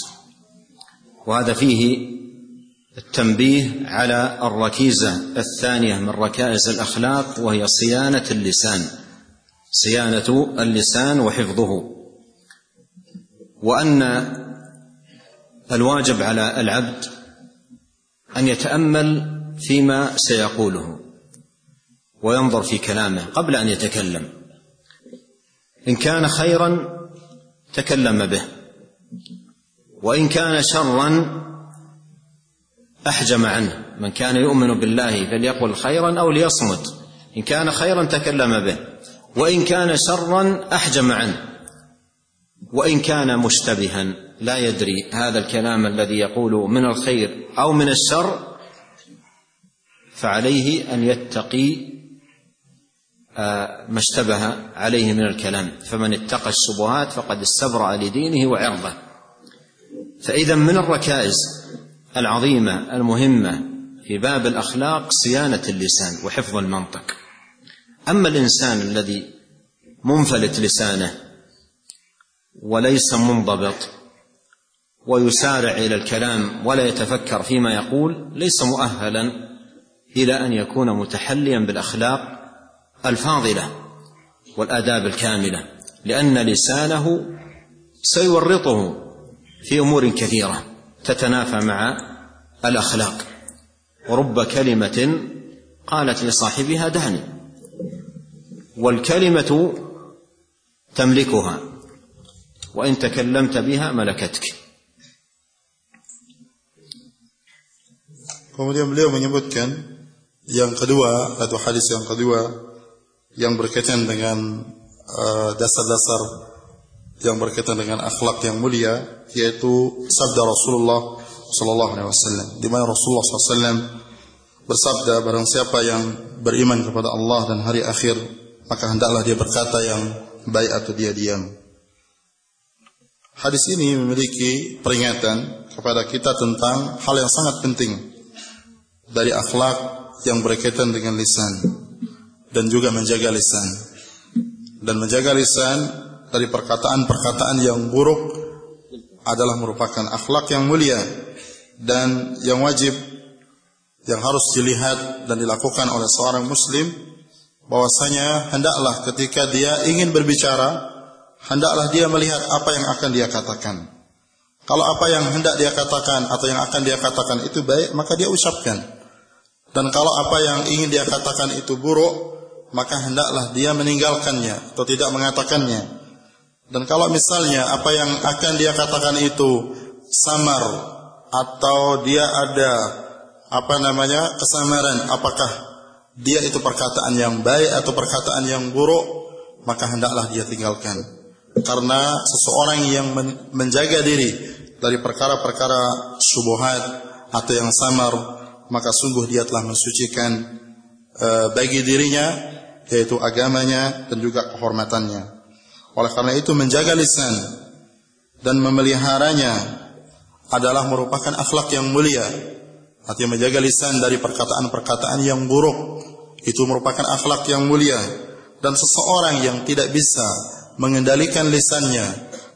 وهذا فيه التنبيه على الركيزة الثانية من ركائز الأخلاق وهي صيانة اللسان. صيانة اللسان وحفظه. وأن الواجب على العبد أن يتأمل فيما سيقوله وينظر في كلامه قبل أن يتكلم. إن كان خيرا تكلم به وإن كان شرا أحجم عنه. من كان يؤمن بالله فليقل خيرا أو ليصمت. إن كان خيرا تكلم به. وإن كان شرا أحجم عنه. وإن كان مشتبها. لا يدري هذا الكلام الذي يقول من الخير أو من الشر. فعليه أن يتقي آه، ما اشتبه عليه من الكلام. فمن اتقى الشبهات فقد استبرأ لدينه وعرضه. فإذا من الركائز العظيمة المهمة في باب الأخلاق صيانة اللسان وحفظ المنطق. أما الإنسان الذي منفلت لسانه وليس منضبط ويسارع إلى الكلام ولا يتفكر فيما يقول ليس مؤهلا إلى أن يكون متحليا بالأخلاق الفاضلة والآداب الكاملة لأن لسانه سيورطه في أمور كثيرة. تتنافى مع الاخلاق ورب كلمه قالت لصاحبها دعني والكلمة تملكها وان تكلمت بها ملكتك Kemudian beliau menyebutkan yang kedua atau hadis yang kedua yang berkaitan dengan uh, dasar-dasar uh, yang berkaitan dengan akhlak yang mulia yaitu sabda Rasulullah sallallahu alaihi wasallam di mana Rasulullah SAW bersabda barang siapa yang beriman kepada Allah dan hari akhir maka hendaklah dia berkata yang baik atau dia diam. Hadis ini memiliki peringatan kepada kita tentang hal yang sangat penting dari akhlak yang berkaitan dengan lisan dan juga menjaga lisan. Dan menjaga lisan dari perkataan-perkataan yang buruk adalah merupakan akhlak yang mulia dan yang wajib yang harus dilihat dan dilakukan oleh seorang muslim bahwasanya hendaklah ketika dia ingin berbicara hendaklah dia melihat apa yang akan dia katakan. Kalau apa yang hendak dia katakan atau yang akan dia katakan itu baik, maka dia ucapkan. Dan kalau apa yang ingin dia katakan itu buruk, maka hendaklah dia meninggalkannya atau tidak mengatakannya. Dan kalau misalnya apa yang akan dia katakan itu samar atau dia ada apa namanya kesamaran, apakah dia itu perkataan yang baik atau perkataan yang buruk, maka hendaklah dia tinggalkan. Karena seseorang yang menjaga diri dari perkara-perkara subuhat atau yang samar, maka sungguh dia telah mensucikan uh, bagi dirinya yaitu agamanya dan juga kehormatannya. Oleh karena itu menjaga lisan dan memeliharanya adalah merupakan akhlak yang mulia. Artinya menjaga lisan dari perkataan-perkataan yang buruk itu merupakan akhlak yang mulia dan seseorang yang tidak bisa mengendalikan lisannya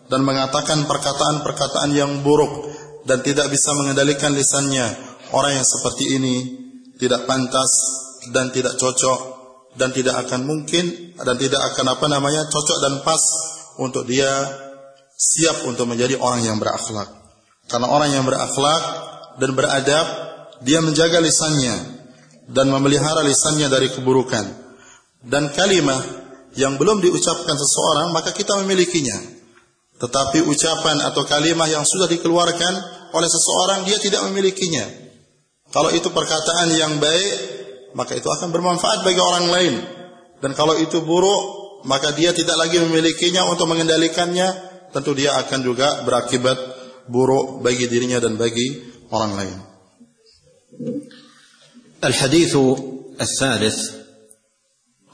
dan mengatakan perkataan-perkataan yang buruk dan tidak bisa mengendalikan lisannya orang yang seperti ini tidak pantas dan tidak cocok dan tidak akan mungkin dan tidak akan apa namanya cocok dan pas untuk dia siap untuk menjadi orang yang berakhlak. Karena orang yang berakhlak dan beradab, dia menjaga lisannya dan memelihara lisannya dari keburukan. Dan kalimat yang belum diucapkan seseorang maka kita memilikinya. Tetapi ucapan atau kalimat yang sudah dikeluarkan oleh seseorang dia tidak memilikinya. Kalau itu perkataan yang baik maka itu akan bermanfaat bagi orang lain. Dan kalau itu buruk, maka dia tidak lagi memilikinya untuk mengendalikannya, tentu dia akan juga berakibat buruk bagi dirinya dan bagi orang lain. الحديث الثالث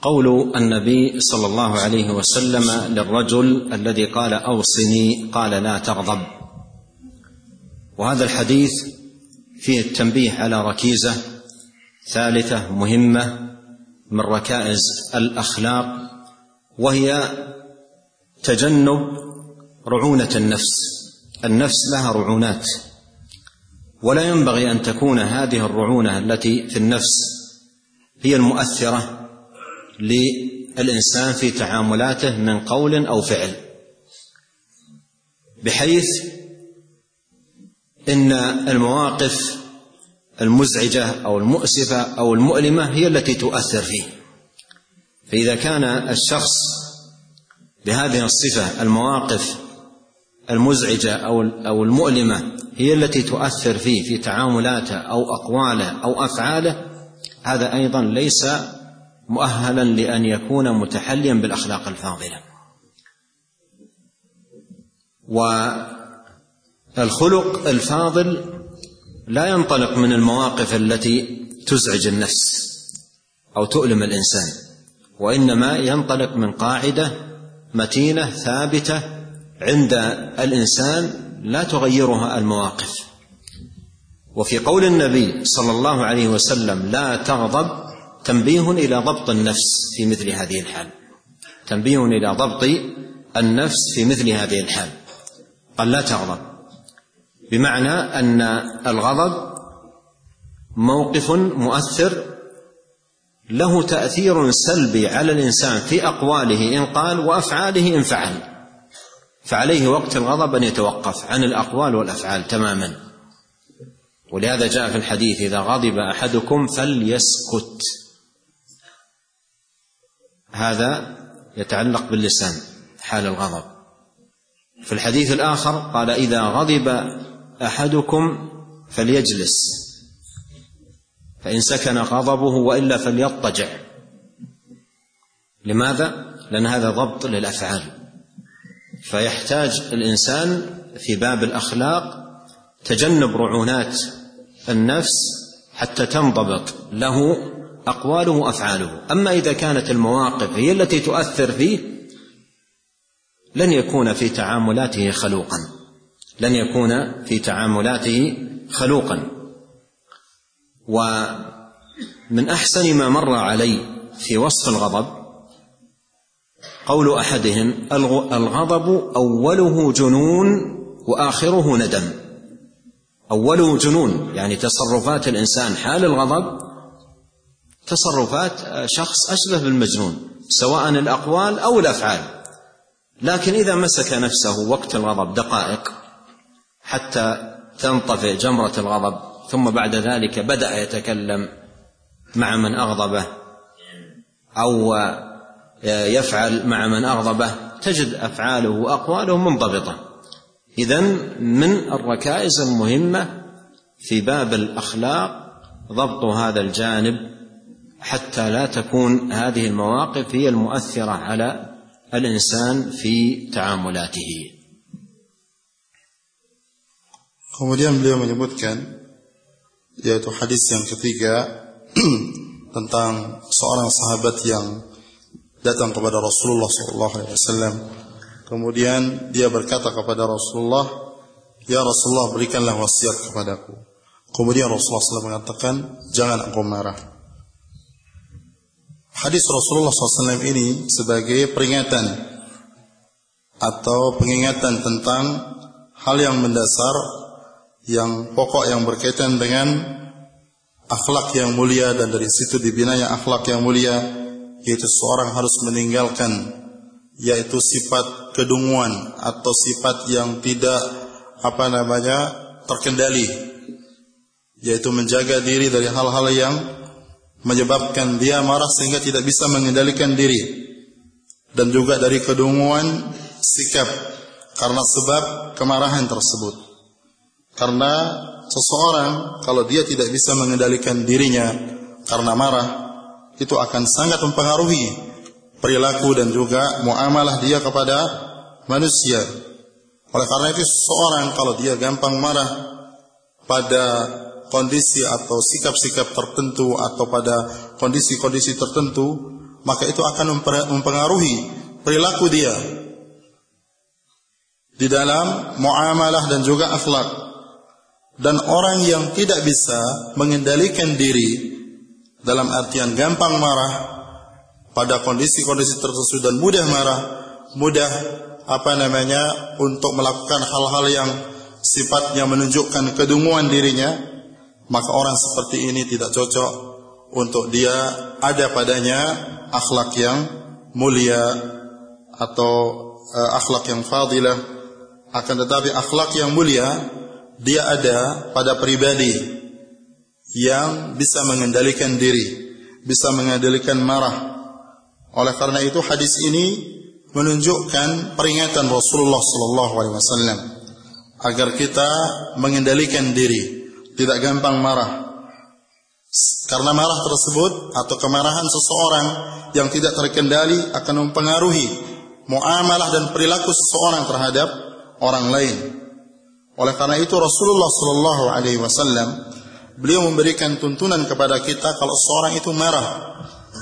قول النبي صلى الله عليه وسلم للرجل الذي قال اوصني قال لا تغضب وهذا الحديث فيه التنبيه على ركيزة ثالثة مهمة من ركائز الأخلاق وهي تجنب رعونة النفس. النفس لها رعونات. ولا ينبغي أن تكون هذه الرعونة التي في النفس هي المؤثرة للإنسان في تعاملاته من قول أو فعل. بحيث إن المواقف المزعجة أو المؤسفة أو المؤلمة هي التي تؤثر فيه. فإذا كان الشخص بهذه الصفة المواقف المزعجة أو أو المؤلمة هي التي تؤثر فيه في تعاملاته أو أقواله أو أفعاله هذا أيضا ليس مؤهلا لأن يكون متحليا بالأخلاق الفاضلة. والخلق الفاضل لا ينطلق من المواقف التي تزعج النفس أو تؤلم الإنسان وإنما ينطلق من قاعدة متينة ثابتة عند الإنسان لا تغيرها المواقف. وفي قول النبي صلى الله عليه وسلم لا تغضب تنبيه إلى ضبط النفس في مثل هذه الحال. تنبيه إلى ضبط النفس في مثل هذه الحال. قال لا تغضب. بمعنى أن الغضب موقف مؤثر له تأثير سلبي على الإنسان في أقواله إن قال وأفعاله إن فعل. فعليه وقت الغضب أن يتوقف عن الأقوال والأفعال تماما. ولهذا جاء في الحديث إذا غضب أحدكم فليسكت. هذا يتعلق باللسان حال الغضب. في الحديث الآخر قال إذا غضب أحدكم فليجلس فإن سكن غضبه وإلا فليضطجع. لماذا؟ لأن هذا ضبط للأفعال. فيحتاج الإنسان في باب الأخلاق تجنب رعونات النفس حتى تنضبط. له أقواله وأفعاله. أما إذا كانت المواقف هي التي تؤثر فيه لن يكون في تعاملاته خلوقا. لن يكون في تعاملاته خلوقا. ومن أحسن ما مر علي في وصف الغضب قول أحدهم الغضب أوله جنون وآخره ندم. أوله جنون يعني تصرفات الإنسان حال الغضب تصرفات شخص أشبه بالمجنون سواء الأقوال أو الأفعال. لكن إذا مسك نفسه وقت الغضب دقائق حتى تنطفئ جمرة الغضب ثم بعد ذلك بدأ يتكلم مع من أغضبه أو يفعل مع من أغضبه تجد أفعاله وأقواله منضبطة. إذا من الركائز المهمة في باب الأخلاق ضبط هذا الجانب حتى لا تكون هذه المواقف هي المؤثرة على الإنسان في تعاملاته. Kemudian beliau menyebutkan yaitu hadis yang ketiga tentang seorang sahabat yang datang kepada Rasulullah SAW. Kemudian dia berkata kepada Rasulullah, Ya Rasulullah berikanlah wasiat kepadaku. Kemudian Rasulullah SAW mengatakan, jangan engkau marah. Hadis Rasulullah SAW ini sebagai peringatan atau pengingatan tentang hal yang mendasar yang pokok yang berkaitan dengan akhlak yang mulia dan dari situ dibinanya akhlak yang mulia yaitu seorang harus meninggalkan yaitu sifat kedunguan atau sifat yang tidak apa namanya terkendali yaitu menjaga diri dari hal-hal yang menyebabkan dia marah sehingga tidak bisa mengendalikan diri dan juga dari kedunguan sikap karena sebab kemarahan tersebut karena seseorang kalau dia tidak bisa mengendalikan dirinya karena marah, itu akan sangat mempengaruhi perilaku dan juga muamalah dia kepada manusia. Oleh karena itu seseorang kalau dia gampang marah pada kondisi atau sikap-sikap tertentu atau pada kondisi-kondisi tertentu, maka itu akan mempengaruhi perilaku dia di dalam muamalah dan juga akhlak. Dan orang yang tidak bisa mengendalikan diri dalam artian gampang marah pada kondisi-kondisi tertentu dan mudah marah, mudah apa namanya untuk melakukan hal-hal yang sifatnya menunjukkan kedunguan dirinya, maka orang seperti ini tidak cocok untuk dia ada padanya akhlak yang mulia atau uh, akhlak yang fadilah. Akan tetapi akhlak yang mulia dia ada pada pribadi yang bisa mengendalikan diri, bisa mengendalikan marah. Oleh karena itu hadis ini menunjukkan peringatan Rasulullah sallallahu alaihi wasallam agar kita mengendalikan diri, tidak gampang marah. Karena marah tersebut atau kemarahan seseorang yang tidak terkendali akan mempengaruhi muamalah dan perilaku seseorang terhadap orang lain. Oleh karena itu Rasulullah sallallahu alaihi wasallam beliau memberikan tuntunan kepada kita kalau seorang itu marah.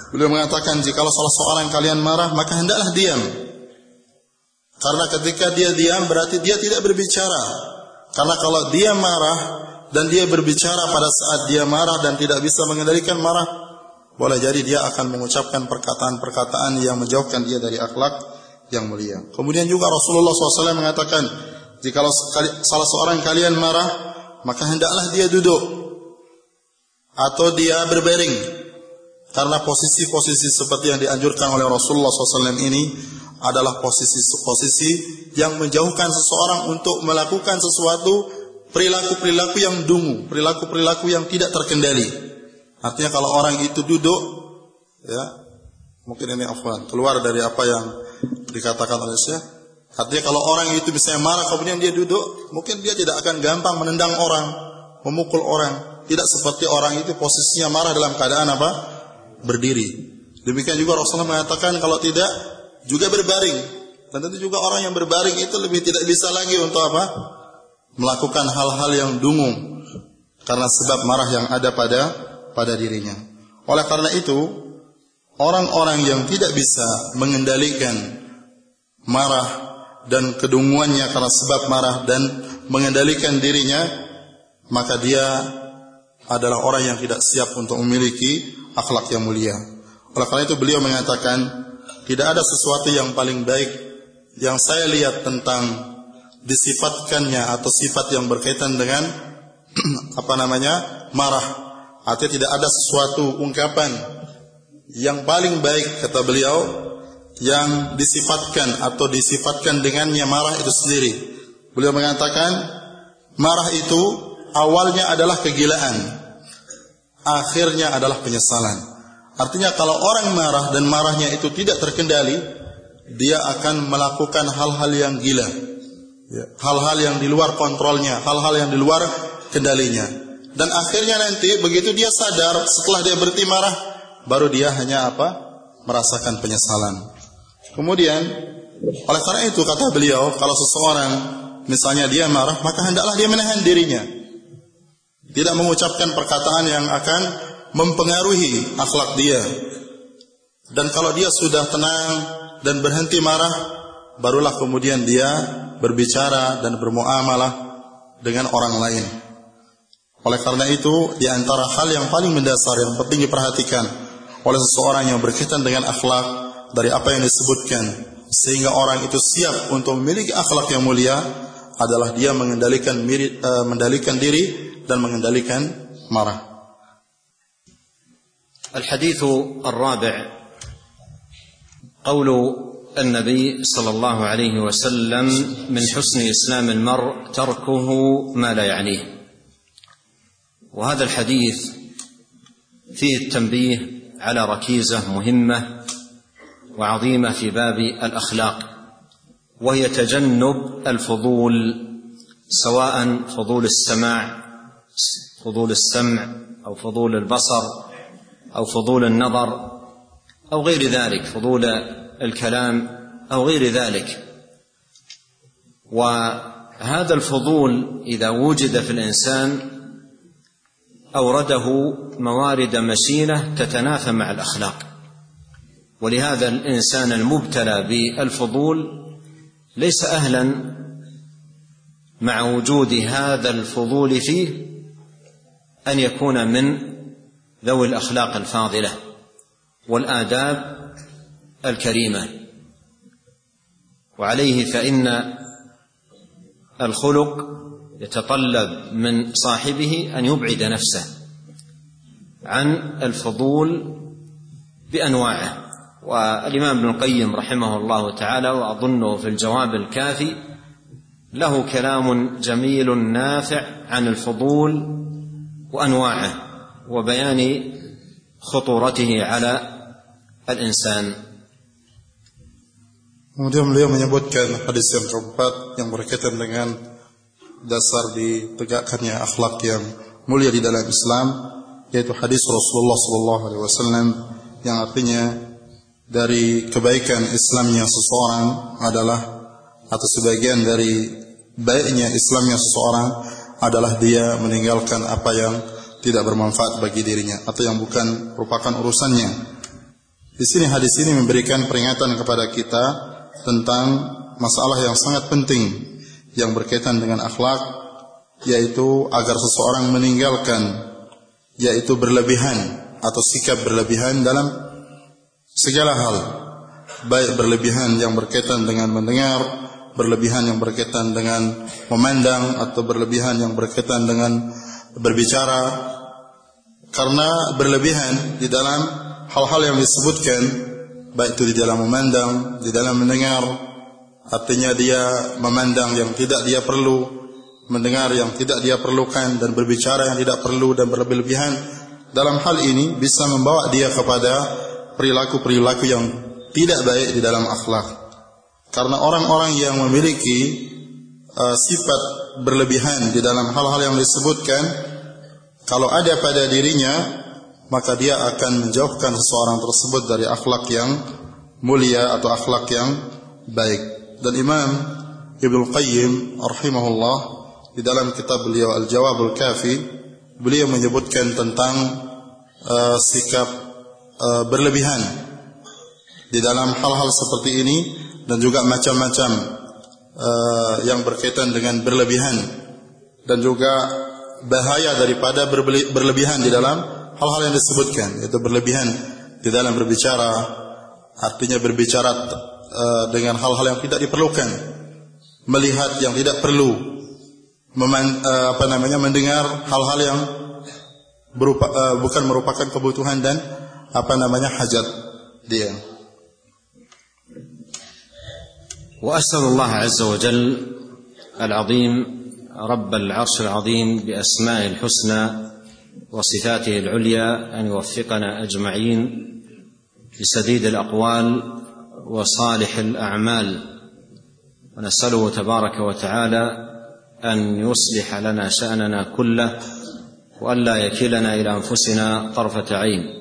Beliau mengatakan jika salah seorang kalian marah maka hendaklah diam. Karena ketika dia diam berarti dia tidak berbicara. Karena kalau dia marah dan dia berbicara pada saat dia marah dan tidak bisa mengendalikan marah, boleh jadi dia akan mengucapkan perkataan-perkataan yang menjauhkan dia dari akhlak yang mulia. Kemudian juga Rasulullah SAW mengatakan, jika salah seorang kalian marah, maka hendaklah dia duduk atau dia berbaring. Karena posisi-posisi seperti yang dianjurkan oleh Rasulullah SAW ini adalah posisi-posisi yang menjauhkan seseorang untuk melakukan sesuatu perilaku-perilaku yang dungu, perilaku-perilaku yang tidak terkendali. Artinya kalau orang itu duduk, ya mungkin ini afwan, keluar dari apa yang dikatakan oleh saya. Artinya kalau orang itu bisa marah kemudian dia duduk, mungkin dia tidak akan gampang menendang orang, memukul orang. Tidak seperti orang itu posisinya marah dalam keadaan apa? berdiri. Demikian juga Rasulullah mengatakan kalau tidak juga berbaring. Dan tentu juga orang yang berbaring itu lebih tidak bisa lagi untuk apa? Melakukan hal-hal yang dungu karena sebab marah yang ada pada pada dirinya. Oleh karena itu, orang-orang yang tidak bisa mengendalikan marah dan kedunguannya karena sebab marah dan mengendalikan dirinya, maka dia adalah orang yang tidak siap untuk memiliki akhlak yang mulia. Oleh karena itu beliau mengatakan, tidak ada sesuatu yang paling baik yang saya lihat tentang disifatkannya atau sifat yang berkaitan dengan apa namanya marah. Artinya tidak ada sesuatu ungkapan yang paling baik kata beliau yang disifatkan atau disifatkan dengannya marah itu sendiri. Beliau mengatakan marah itu awalnya adalah kegilaan akhirnya adalah penyesalan. Artinya kalau orang marah dan marahnya itu tidak terkendali, dia akan melakukan hal-hal yang gila. Ya, hal-hal yang di luar kontrolnya, hal-hal yang di luar kendalinya. Dan akhirnya nanti begitu dia sadar setelah dia berhenti marah, baru dia hanya apa? merasakan penyesalan. Kemudian oleh karena itu kata beliau, kalau seseorang misalnya dia marah, maka hendaklah dia menahan dirinya tidak mengucapkan perkataan yang akan mempengaruhi akhlak dia. Dan kalau dia sudah tenang dan berhenti marah, barulah kemudian dia berbicara dan bermuamalah dengan orang lain. Oleh karena itu, di antara hal yang paling mendasar yang penting diperhatikan oleh seseorang yang berkaitan dengan akhlak dari apa yang disebutkan sehingga orang itu siap untuk memiliki akhlak yang mulia adalah dia mengendalikan mirip, uh, mengendalikan diri dan mengendalikan marah. الحديث الرابع قول النبي صلى الله عليه وسلم من حسن اسلام المرء تركه ما لا يعنيه وهذا الحديث فيه التنبيه على ركيزه مهمه وعظيمة في باب الأخلاق وهي تجنب الفضول سواء فضول السماع فضول السمع أو فضول البصر أو فضول النظر أو غير ذلك فضول الكلام أو غير ذلك. وهذا الفضول إذا وجد في الإنسان أورده موارد مشينة تتنافى مع الأخلاق. ولهذا الإنسان المبتلى بالفضول ليس أهلا مع وجود هذا الفضول فيه أن يكون من ذوي الأخلاق الفاضلة والآداب الكريمة. وعليه فإن الخلق يتطلب من صاحبه أن يبعد نفسه عن الفضول بأنواعه. والامام ابن القيم رحمه الله تعالى واظنه في الجواب الكافي له كلام جميل نافع عن الفضول وانواعه وبيان خطورته على الانسان Kemudian beliau menyebutkan hadis yang keempat yang berkaitan dengan dasar ditegakkannya akhlak yang mulia di dalam Islam yaitu hadis Rasulullah wasallam yang artinya dari kebaikan Islamnya seseorang adalah atau sebagian dari baiknya Islamnya seseorang adalah dia meninggalkan apa yang tidak bermanfaat bagi dirinya atau yang bukan merupakan urusannya. Di sini hadis ini memberikan peringatan kepada kita tentang masalah yang sangat penting yang berkaitan dengan akhlak yaitu agar seseorang meninggalkan yaitu berlebihan atau sikap berlebihan dalam segala hal baik berlebihan yang berkaitan dengan mendengar berlebihan yang berkaitan dengan memandang atau berlebihan yang berkaitan dengan berbicara karena berlebihan di dalam hal-hal yang disebutkan baik itu di dalam memandang, di dalam mendengar, artinya dia memandang yang tidak dia perlu, mendengar yang tidak dia perlukan dan berbicara yang tidak perlu dan berlebihan. Dalam hal ini bisa membawa dia kepada perilaku-perilaku yang tidak baik di dalam akhlak. Karena orang-orang yang memiliki uh, sifat berlebihan di dalam hal-hal yang disebutkan, kalau ada pada dirinya maka dia akan menjauhkan seseorang tersebut dari akhlak yang mulia atau akhlak yang baik. Dan Imam Ibnu Qayyim rahimahullah di dalam kitab beliau Al-Jawabul Kafi beliau menyebutkan tentang uh, sikap uh, berlebihan di dalam hal-hal seperti ini dan juga macam-macam uh, yang berkaitan dengan berlebihan dan juga bahaya daripada berlebihan di dalam hal-hal yang disebutkan yaitu berlebihan di dalam berbicara artinya berbicara uh, dengan hal-hal yang tidak diperlukan melihat yang tidak perlu meman, uh, apa namanya mendengar hal-hal yang berupa, uh, bukan merupakan kebutuhan dan apa namanya hajat dia. واسال الله عز وجل العظيم رب العرش العظيم باسمائه الحسنى وصفاته العليا ان يوفقنا اجمعين لسديد الاقوال وصالح الاعمال ونساله تبارك وتعالى ان يصلح لنا شاننا كله والا يكلنا إلى انفسنا طرفه عين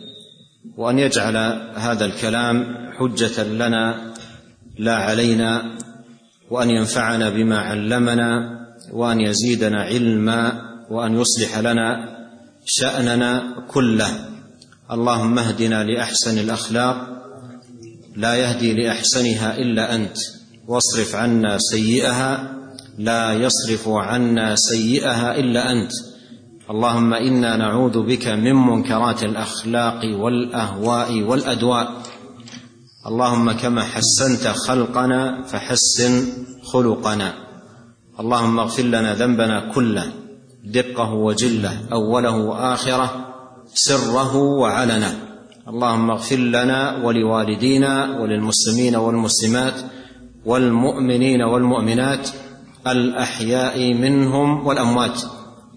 وأن يجعل هذا الكلام حجة لنا لا علينا وأن ينفعنا بما علمنا وأن يزيدنا علما وأن يصلح لنا شأننا كله. اللهم اهدنا لأحسن الأخلاق لا يهدي لأحسنها إلا أنت. واصرف عنا سيئها لا يصرف عنا سيئها إلا أنت. اللهم إنا نعوذ بك من منكرات الأخلاق والأهواء والأدواء. اللهم كما حسنت خلقنا فحسن خلقنا. اللهم اغفر لنا ذنبنا كله دقه وجله أوله وآخره سره وعلنه. اللهم اغفر لنا ولوالدينا وللمسلمين والمسلمات والمؤمنين والمؤمنات الأحياء منهم والأموات.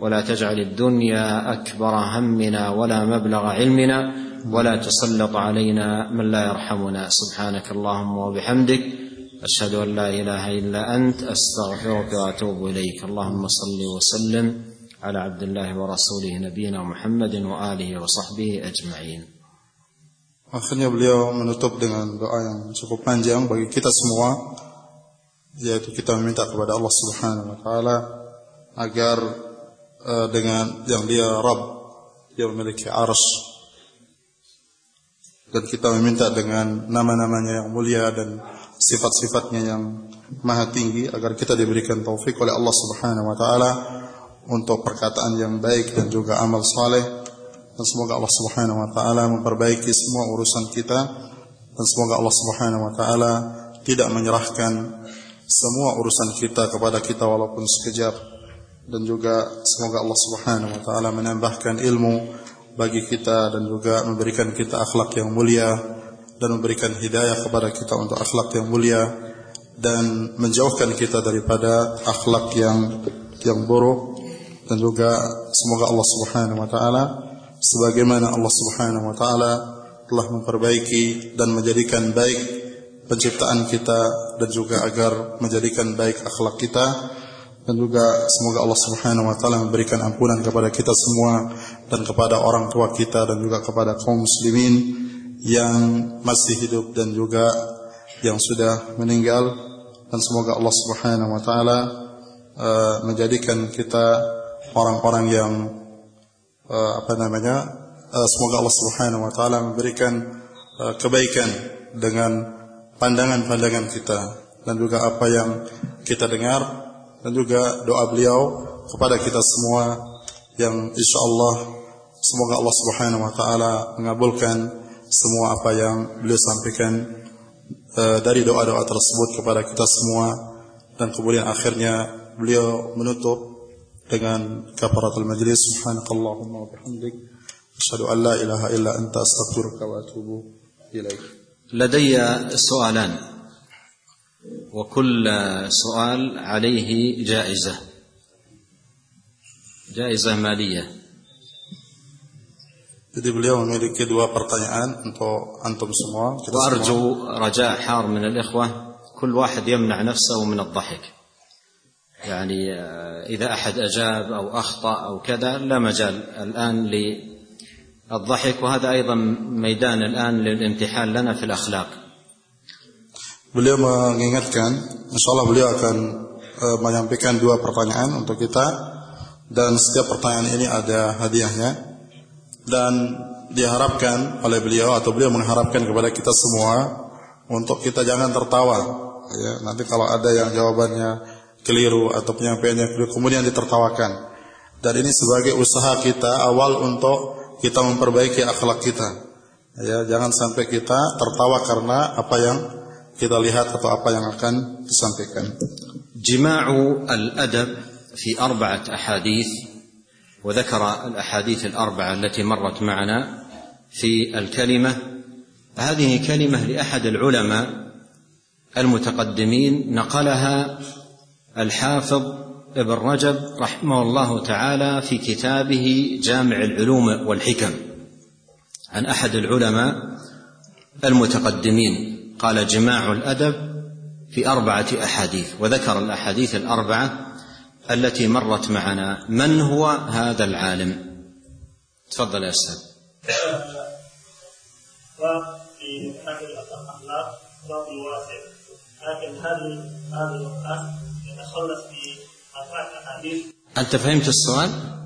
ولا تجعل الدنيا أكبر همنا ولا مبلغ علمنا ولا تسلط علينا من لا يرحمنا. سبحانك اللهم وبحمدك أشهد أن لا إله إلا أنت أستغفرك وأتوب إليك. اللهم صل وسلم على عبد الله ورسوله نبينا محمد وآله وصحبه أجمعين. Akhirnya beliau menutup dengan doa yang cukup panjang bagi kita semua yaitu kita meminta kepada Allah Subhanahu wa taala agar dengan yang dia Rabb dia memiliki arsy dan kita meminta dengan nama-namanya yang mulia dan sifat-sifatnya yang maha tinggi agar kita diberikan taufik oleh Allah Subhanahu wa taala untuk perkataan yang baik dan juga amal saleh. Dan semoga Allah Subhanahu wa taala memperbaiki semua urusan kita. Dan semoga Allah Subhanahu wa taala tidak menyerahkan semua urusan kita kepada kita walaupun sekejap dan juga semoga Allah Subhanahu wa taala menambahkan ilmu bagi kita dan juga memberikan kita akhlak yang mulia dan memberikan hidayah kepada kita untuk akhlak yang mulia dan menjauhkan kita daripada akhlak yang yang buruk. Dan juga semoga Allah Subhanahu wa taala sebagaimana Allah Subhanahu wa taala telah memperbaiki dan menjadikan baik penciptaan kita dan juga agar menjadikan baik akhlak kita dan juga semoga Allah Subhanahu wa taala memberikan ampunan kepada kita semua dan kepada orang tua kita dan juga kepada kaum muslimin yang masih hidup dan juga yang sudah meninggal. Dan semoga Allah Subhanahu wa taala uh, menjadikan kita orang-orang yang uh, apa namanya uh, semoga Allah Subhanahu wa taala memberikan uh, kebaikan dengan pandangan-pandangan kita dan juga apa yang kita dengar dan juga doa beliau kepada kita semua yang insya Allah semoga Allah Subhanahu wa taala mengabulkan semua apa yang beliau sampaikan uh, dari doa-doa tersebut kepada kita semua dan kemudian akhirnya beliau menutup dengan kafaratul majlis subhanakallahumma wa bihamdik asyhadu an la ilaha illa anta astaghfiruka wa atubu ilaik لدي سؤالان وكل سؤال عليه جائزة. جائزة مالية. Jadi beliau memiliki dua pertanyaan untuk antum semua. Kita وأرجو رجاء حار من الإخوة. كل واحد يمنع نفسه من الضحك. يعني إذا أحد أجاب أو أخطأ أو كذا لا مجال الآن للضحك. وهذا أيضا ميدان الآن للامتحان لنا في الأخلاق. Beliau mengingatkan, insya Allah beliau akan uh, menyampaikan dua pertanyaan untuk kita. Dan setiap pertanyaan ini ada hadiahnya. Dan diharapkan oleh beliau atau beliau mengharapkan kepada kita semua untuk kita jangan tertawa. Ya nanti kalau ada yang jawabannya keliru atau penyampaiannya kemudian ditertawakan. Dan ini sebagai usaha kita awal untuk kita memperbaiki akhlak kita. Ya jangan sampai kita tertawa karena apa yang kita lihat atau apa yang akan disampaikan. jima'u al-adab fi arba'at ahadith وذكر الأحاديث الأربعة التي مرت معنا في الكلمة. هذه كلمة لأحد العلماء المتقدمين نقلها الحافظ ابن رجب رحمه الله تعالى في كتابه جامع العلوم والحكم. عن أحد العلماء المتقدمين. قال جماع الأدب في أربعة أحاديث وذكر الأحاديث الأربعة التي مرت معنا. من هو هذا العالم؟ تفضل يا أستاذ. في اخر الاخلاق باب واسع لكن هل هذا الاخ يتخلص في اربعه احاديث أنت فهمت السؤال؟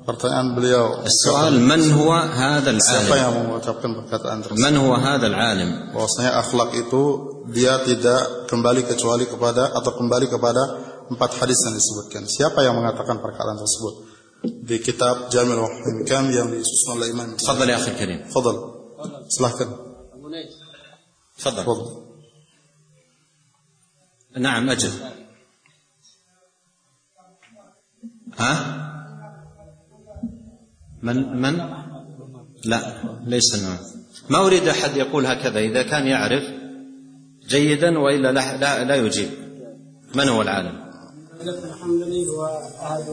Pertanyaan beliau Soal man huwa hadal alim? Siapa yang mengucapkan perkataan tersebut? Man huwa hadal alim? Bahwasanya akhlak itu Dia tidak kembali kecuali kepada Atau kembali kepada Empat hadis yang disebutkan. Siapa yang mengatakan perkataan tersebut? Di kitab Jamil Wahim Kam Yang disusun oleh Imam Fadal ya akhir karim. Fadal Silahkan. Fadal Fadal Naam ajil Ha? من من? لا ليس نعم. ما أريد أحد يقول هكذا إذا كان يعرف جيدا وإلا لا, لا, لا يجيب. من هو العالم؟ الحمدلي هو أحد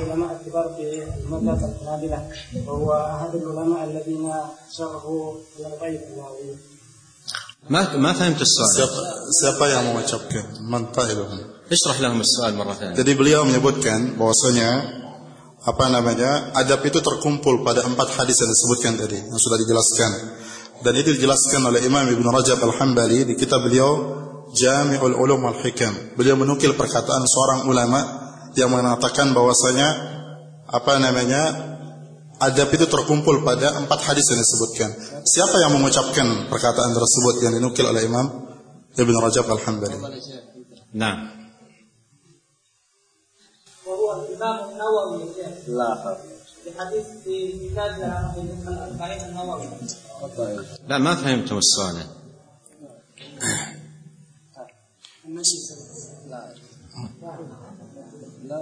العلماء الكبار في المملكة الحنابلة وهو أحد العلماء الذين شرحوا النووية ما ما فهمت السؤال. Siapa, siapa yang mengucapkan? Man fa'iluhu. اشرح لهم السؤال مرة ثانية. Jadi beliau menyebutkan bahwasanya apa namanya adab itu terkumpul pada empat hadis yang disebutkan tadi yang sudah dijelaskan dan itu dijelaskan oleh Imam Ibn Rajab Al Hambali di kitab beliau Jami'ul Ulum Wal Hikam. Beliau menukil perkataan seorang ulama yang mengatakan bahwasanya apa namanya adab itu terkumpul pada empat hadis yang disebutkan. Siapa yang mengucapkan perkataan tersebut yang dinukil oleh Imam Ibn Rajab Al Hambali? نعم وهو الإمام النووي يا شيخ لا في حديث في كتاب الأربعين النووي لا ما فهمتم السؤال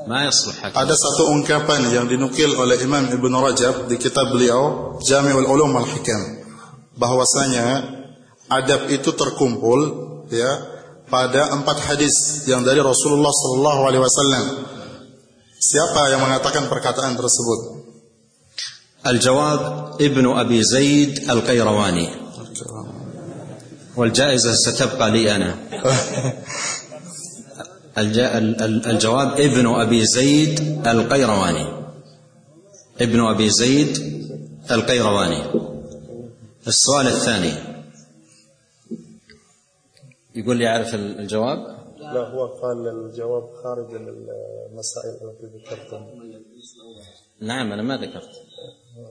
ما يصلح حكي. Ada satu ungkapan yang dinukil oleh Imam Ibn Rajab di kitab beliau Jami'ul Ulum Al Hikam bahwasanya adab itu terkumpul ya pada empat hadis yang dari Rasulullah Sallallahu Alaihi Wasallam. Siapa yang mengatakan perkataan tersebut? الجواب ابن أبي زيد القيرواني والجائزة ستبقى لي أنا الج- ال- ال- الجواب ابن أبي زيد القيرواني ابن أبي زيد القيرواني السؤال الثاني يقول لي أعرف ال- الجواب لا هو قال الجواب خارج المسائل التي ذكرتم نعم أنا ما ذكرت.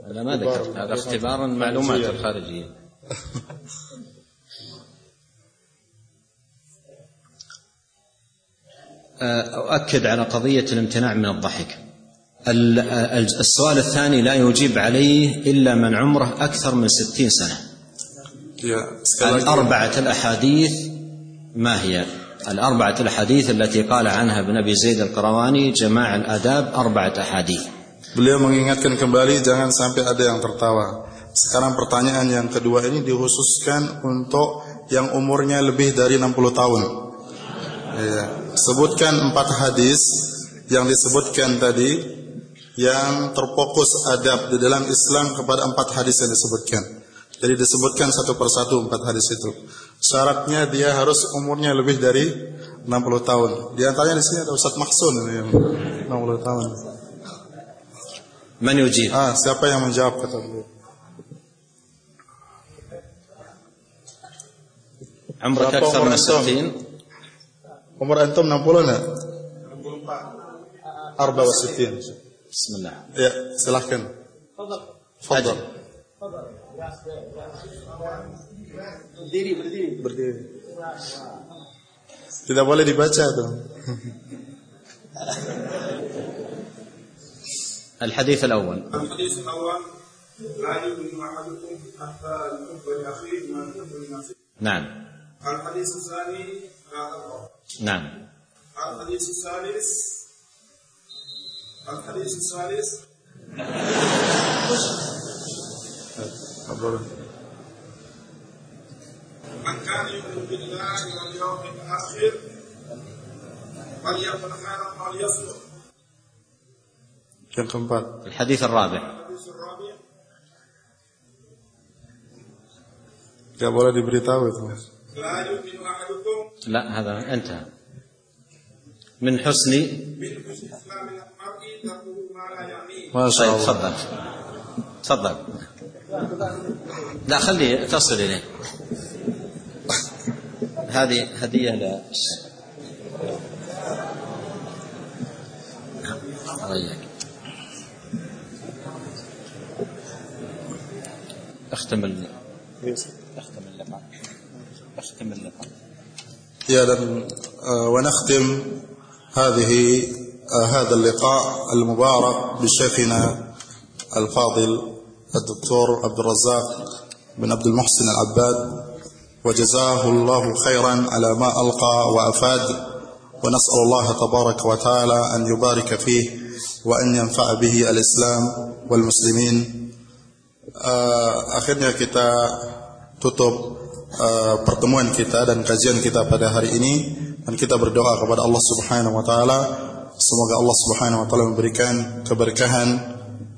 أنا ما ذكرت. هذا اختبار المعلومات الخارجية. أؤكد على قضية الامتناع من الضحك. ال- ال- السؤال الثاني لا يجيب عليه إلا من عمره أكثر من ستين سنة. الأربعة الأحاديث ما هي؟ الأربعة الأحاديث التي قال عنها ابن أبي زيد القرواني جماع الآداب أربعة أحاديث Beliau mengingatkan kembali jangan sampai ada yang tertawa. Sekarang pertanyaan yang kedua ini dikhususkan untuk yang umurnya lebih dari 60 tahun. Ya. Sebutkan empat hadis yang disebutkan tadi yang terfokus adab di dalam Islam kepada empat hadis yang disebutkan. Jadi disebutkan satu persatu empat hadis itu. syaratnya dia harus umurnya lebih dari 60 tahun. Di antaranya di sini ada Ustaz Mahsun ini yang 60 tahun. Man yujib? Ah, siapa yang menjawab kata beliau? Umur akthar min 60. Umur antum 60 enggak? 64. 64. Bismillah. Ya, silakan. Tafadhal. Tafadhal. Ya, Fadal. Berdiri berdiri. Berdiri. Tidak boleh dibaca tuh. الحديث الأول. الحديث الأول. لا يؤمن أحدكم حتى يحب لأخيه ما يحب لنفسه نعم. الحديث الثاني. هذا نعم. الحديث الثالث. الحديث الثالث. من كان يؤمن بالله واليوم الآخر فليكن خيرا أو ليصمت. الحديث الرابع. الحديث الرابع. Tidak boleh diberitahu itu. لا يؤمن أحدكم لا هذا انتهى. من حسن من حسن إسلام المرء تركه ما لا يعنيه Masya طيب Allah. تفضل. تفضل. لا خلي تصل إليه. هذه هدية إياك. أختم ال... أختم اللقاء. أختم اللقاء. dan uh, ونختم هذه uh, هذا اللقاء المبارك بشيخنا الفاضل الدكتور عبد الرزاق بن عبد المحسن العباد. وجزاه الله خيرا على ما ألقى وأفاد ونسأل الله تبارك وتعالى أن يبارك فيه وأن ينفع به الإسلام والمسلمين uh, akhirnya kita tutup uh, pertemuan kita dan kajian kita pada hari ini dan kita berdoa kepada Allah Subhanahu wa taala semoga Allah Subhanahu wa taala memberikan keberkahan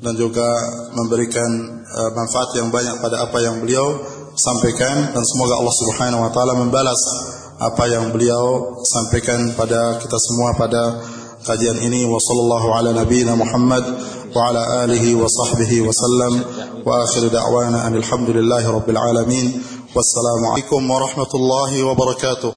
dan juga memberikan uh, manfaat yang banyak pada apa yang beliau sampaikan dan semoga Allah Subhanahu wa taala membalas apa yang beliau sampaikan pada kita semua pada kajian ini. Wa sallallahu ala nabiyyina Muhammad wa ala alihi wa sahbihi wa sallam. Wa akhir da'wana alhamdulillahi rabbil alamin. Wassalamu alaikum warahmatullahi wabarakatuh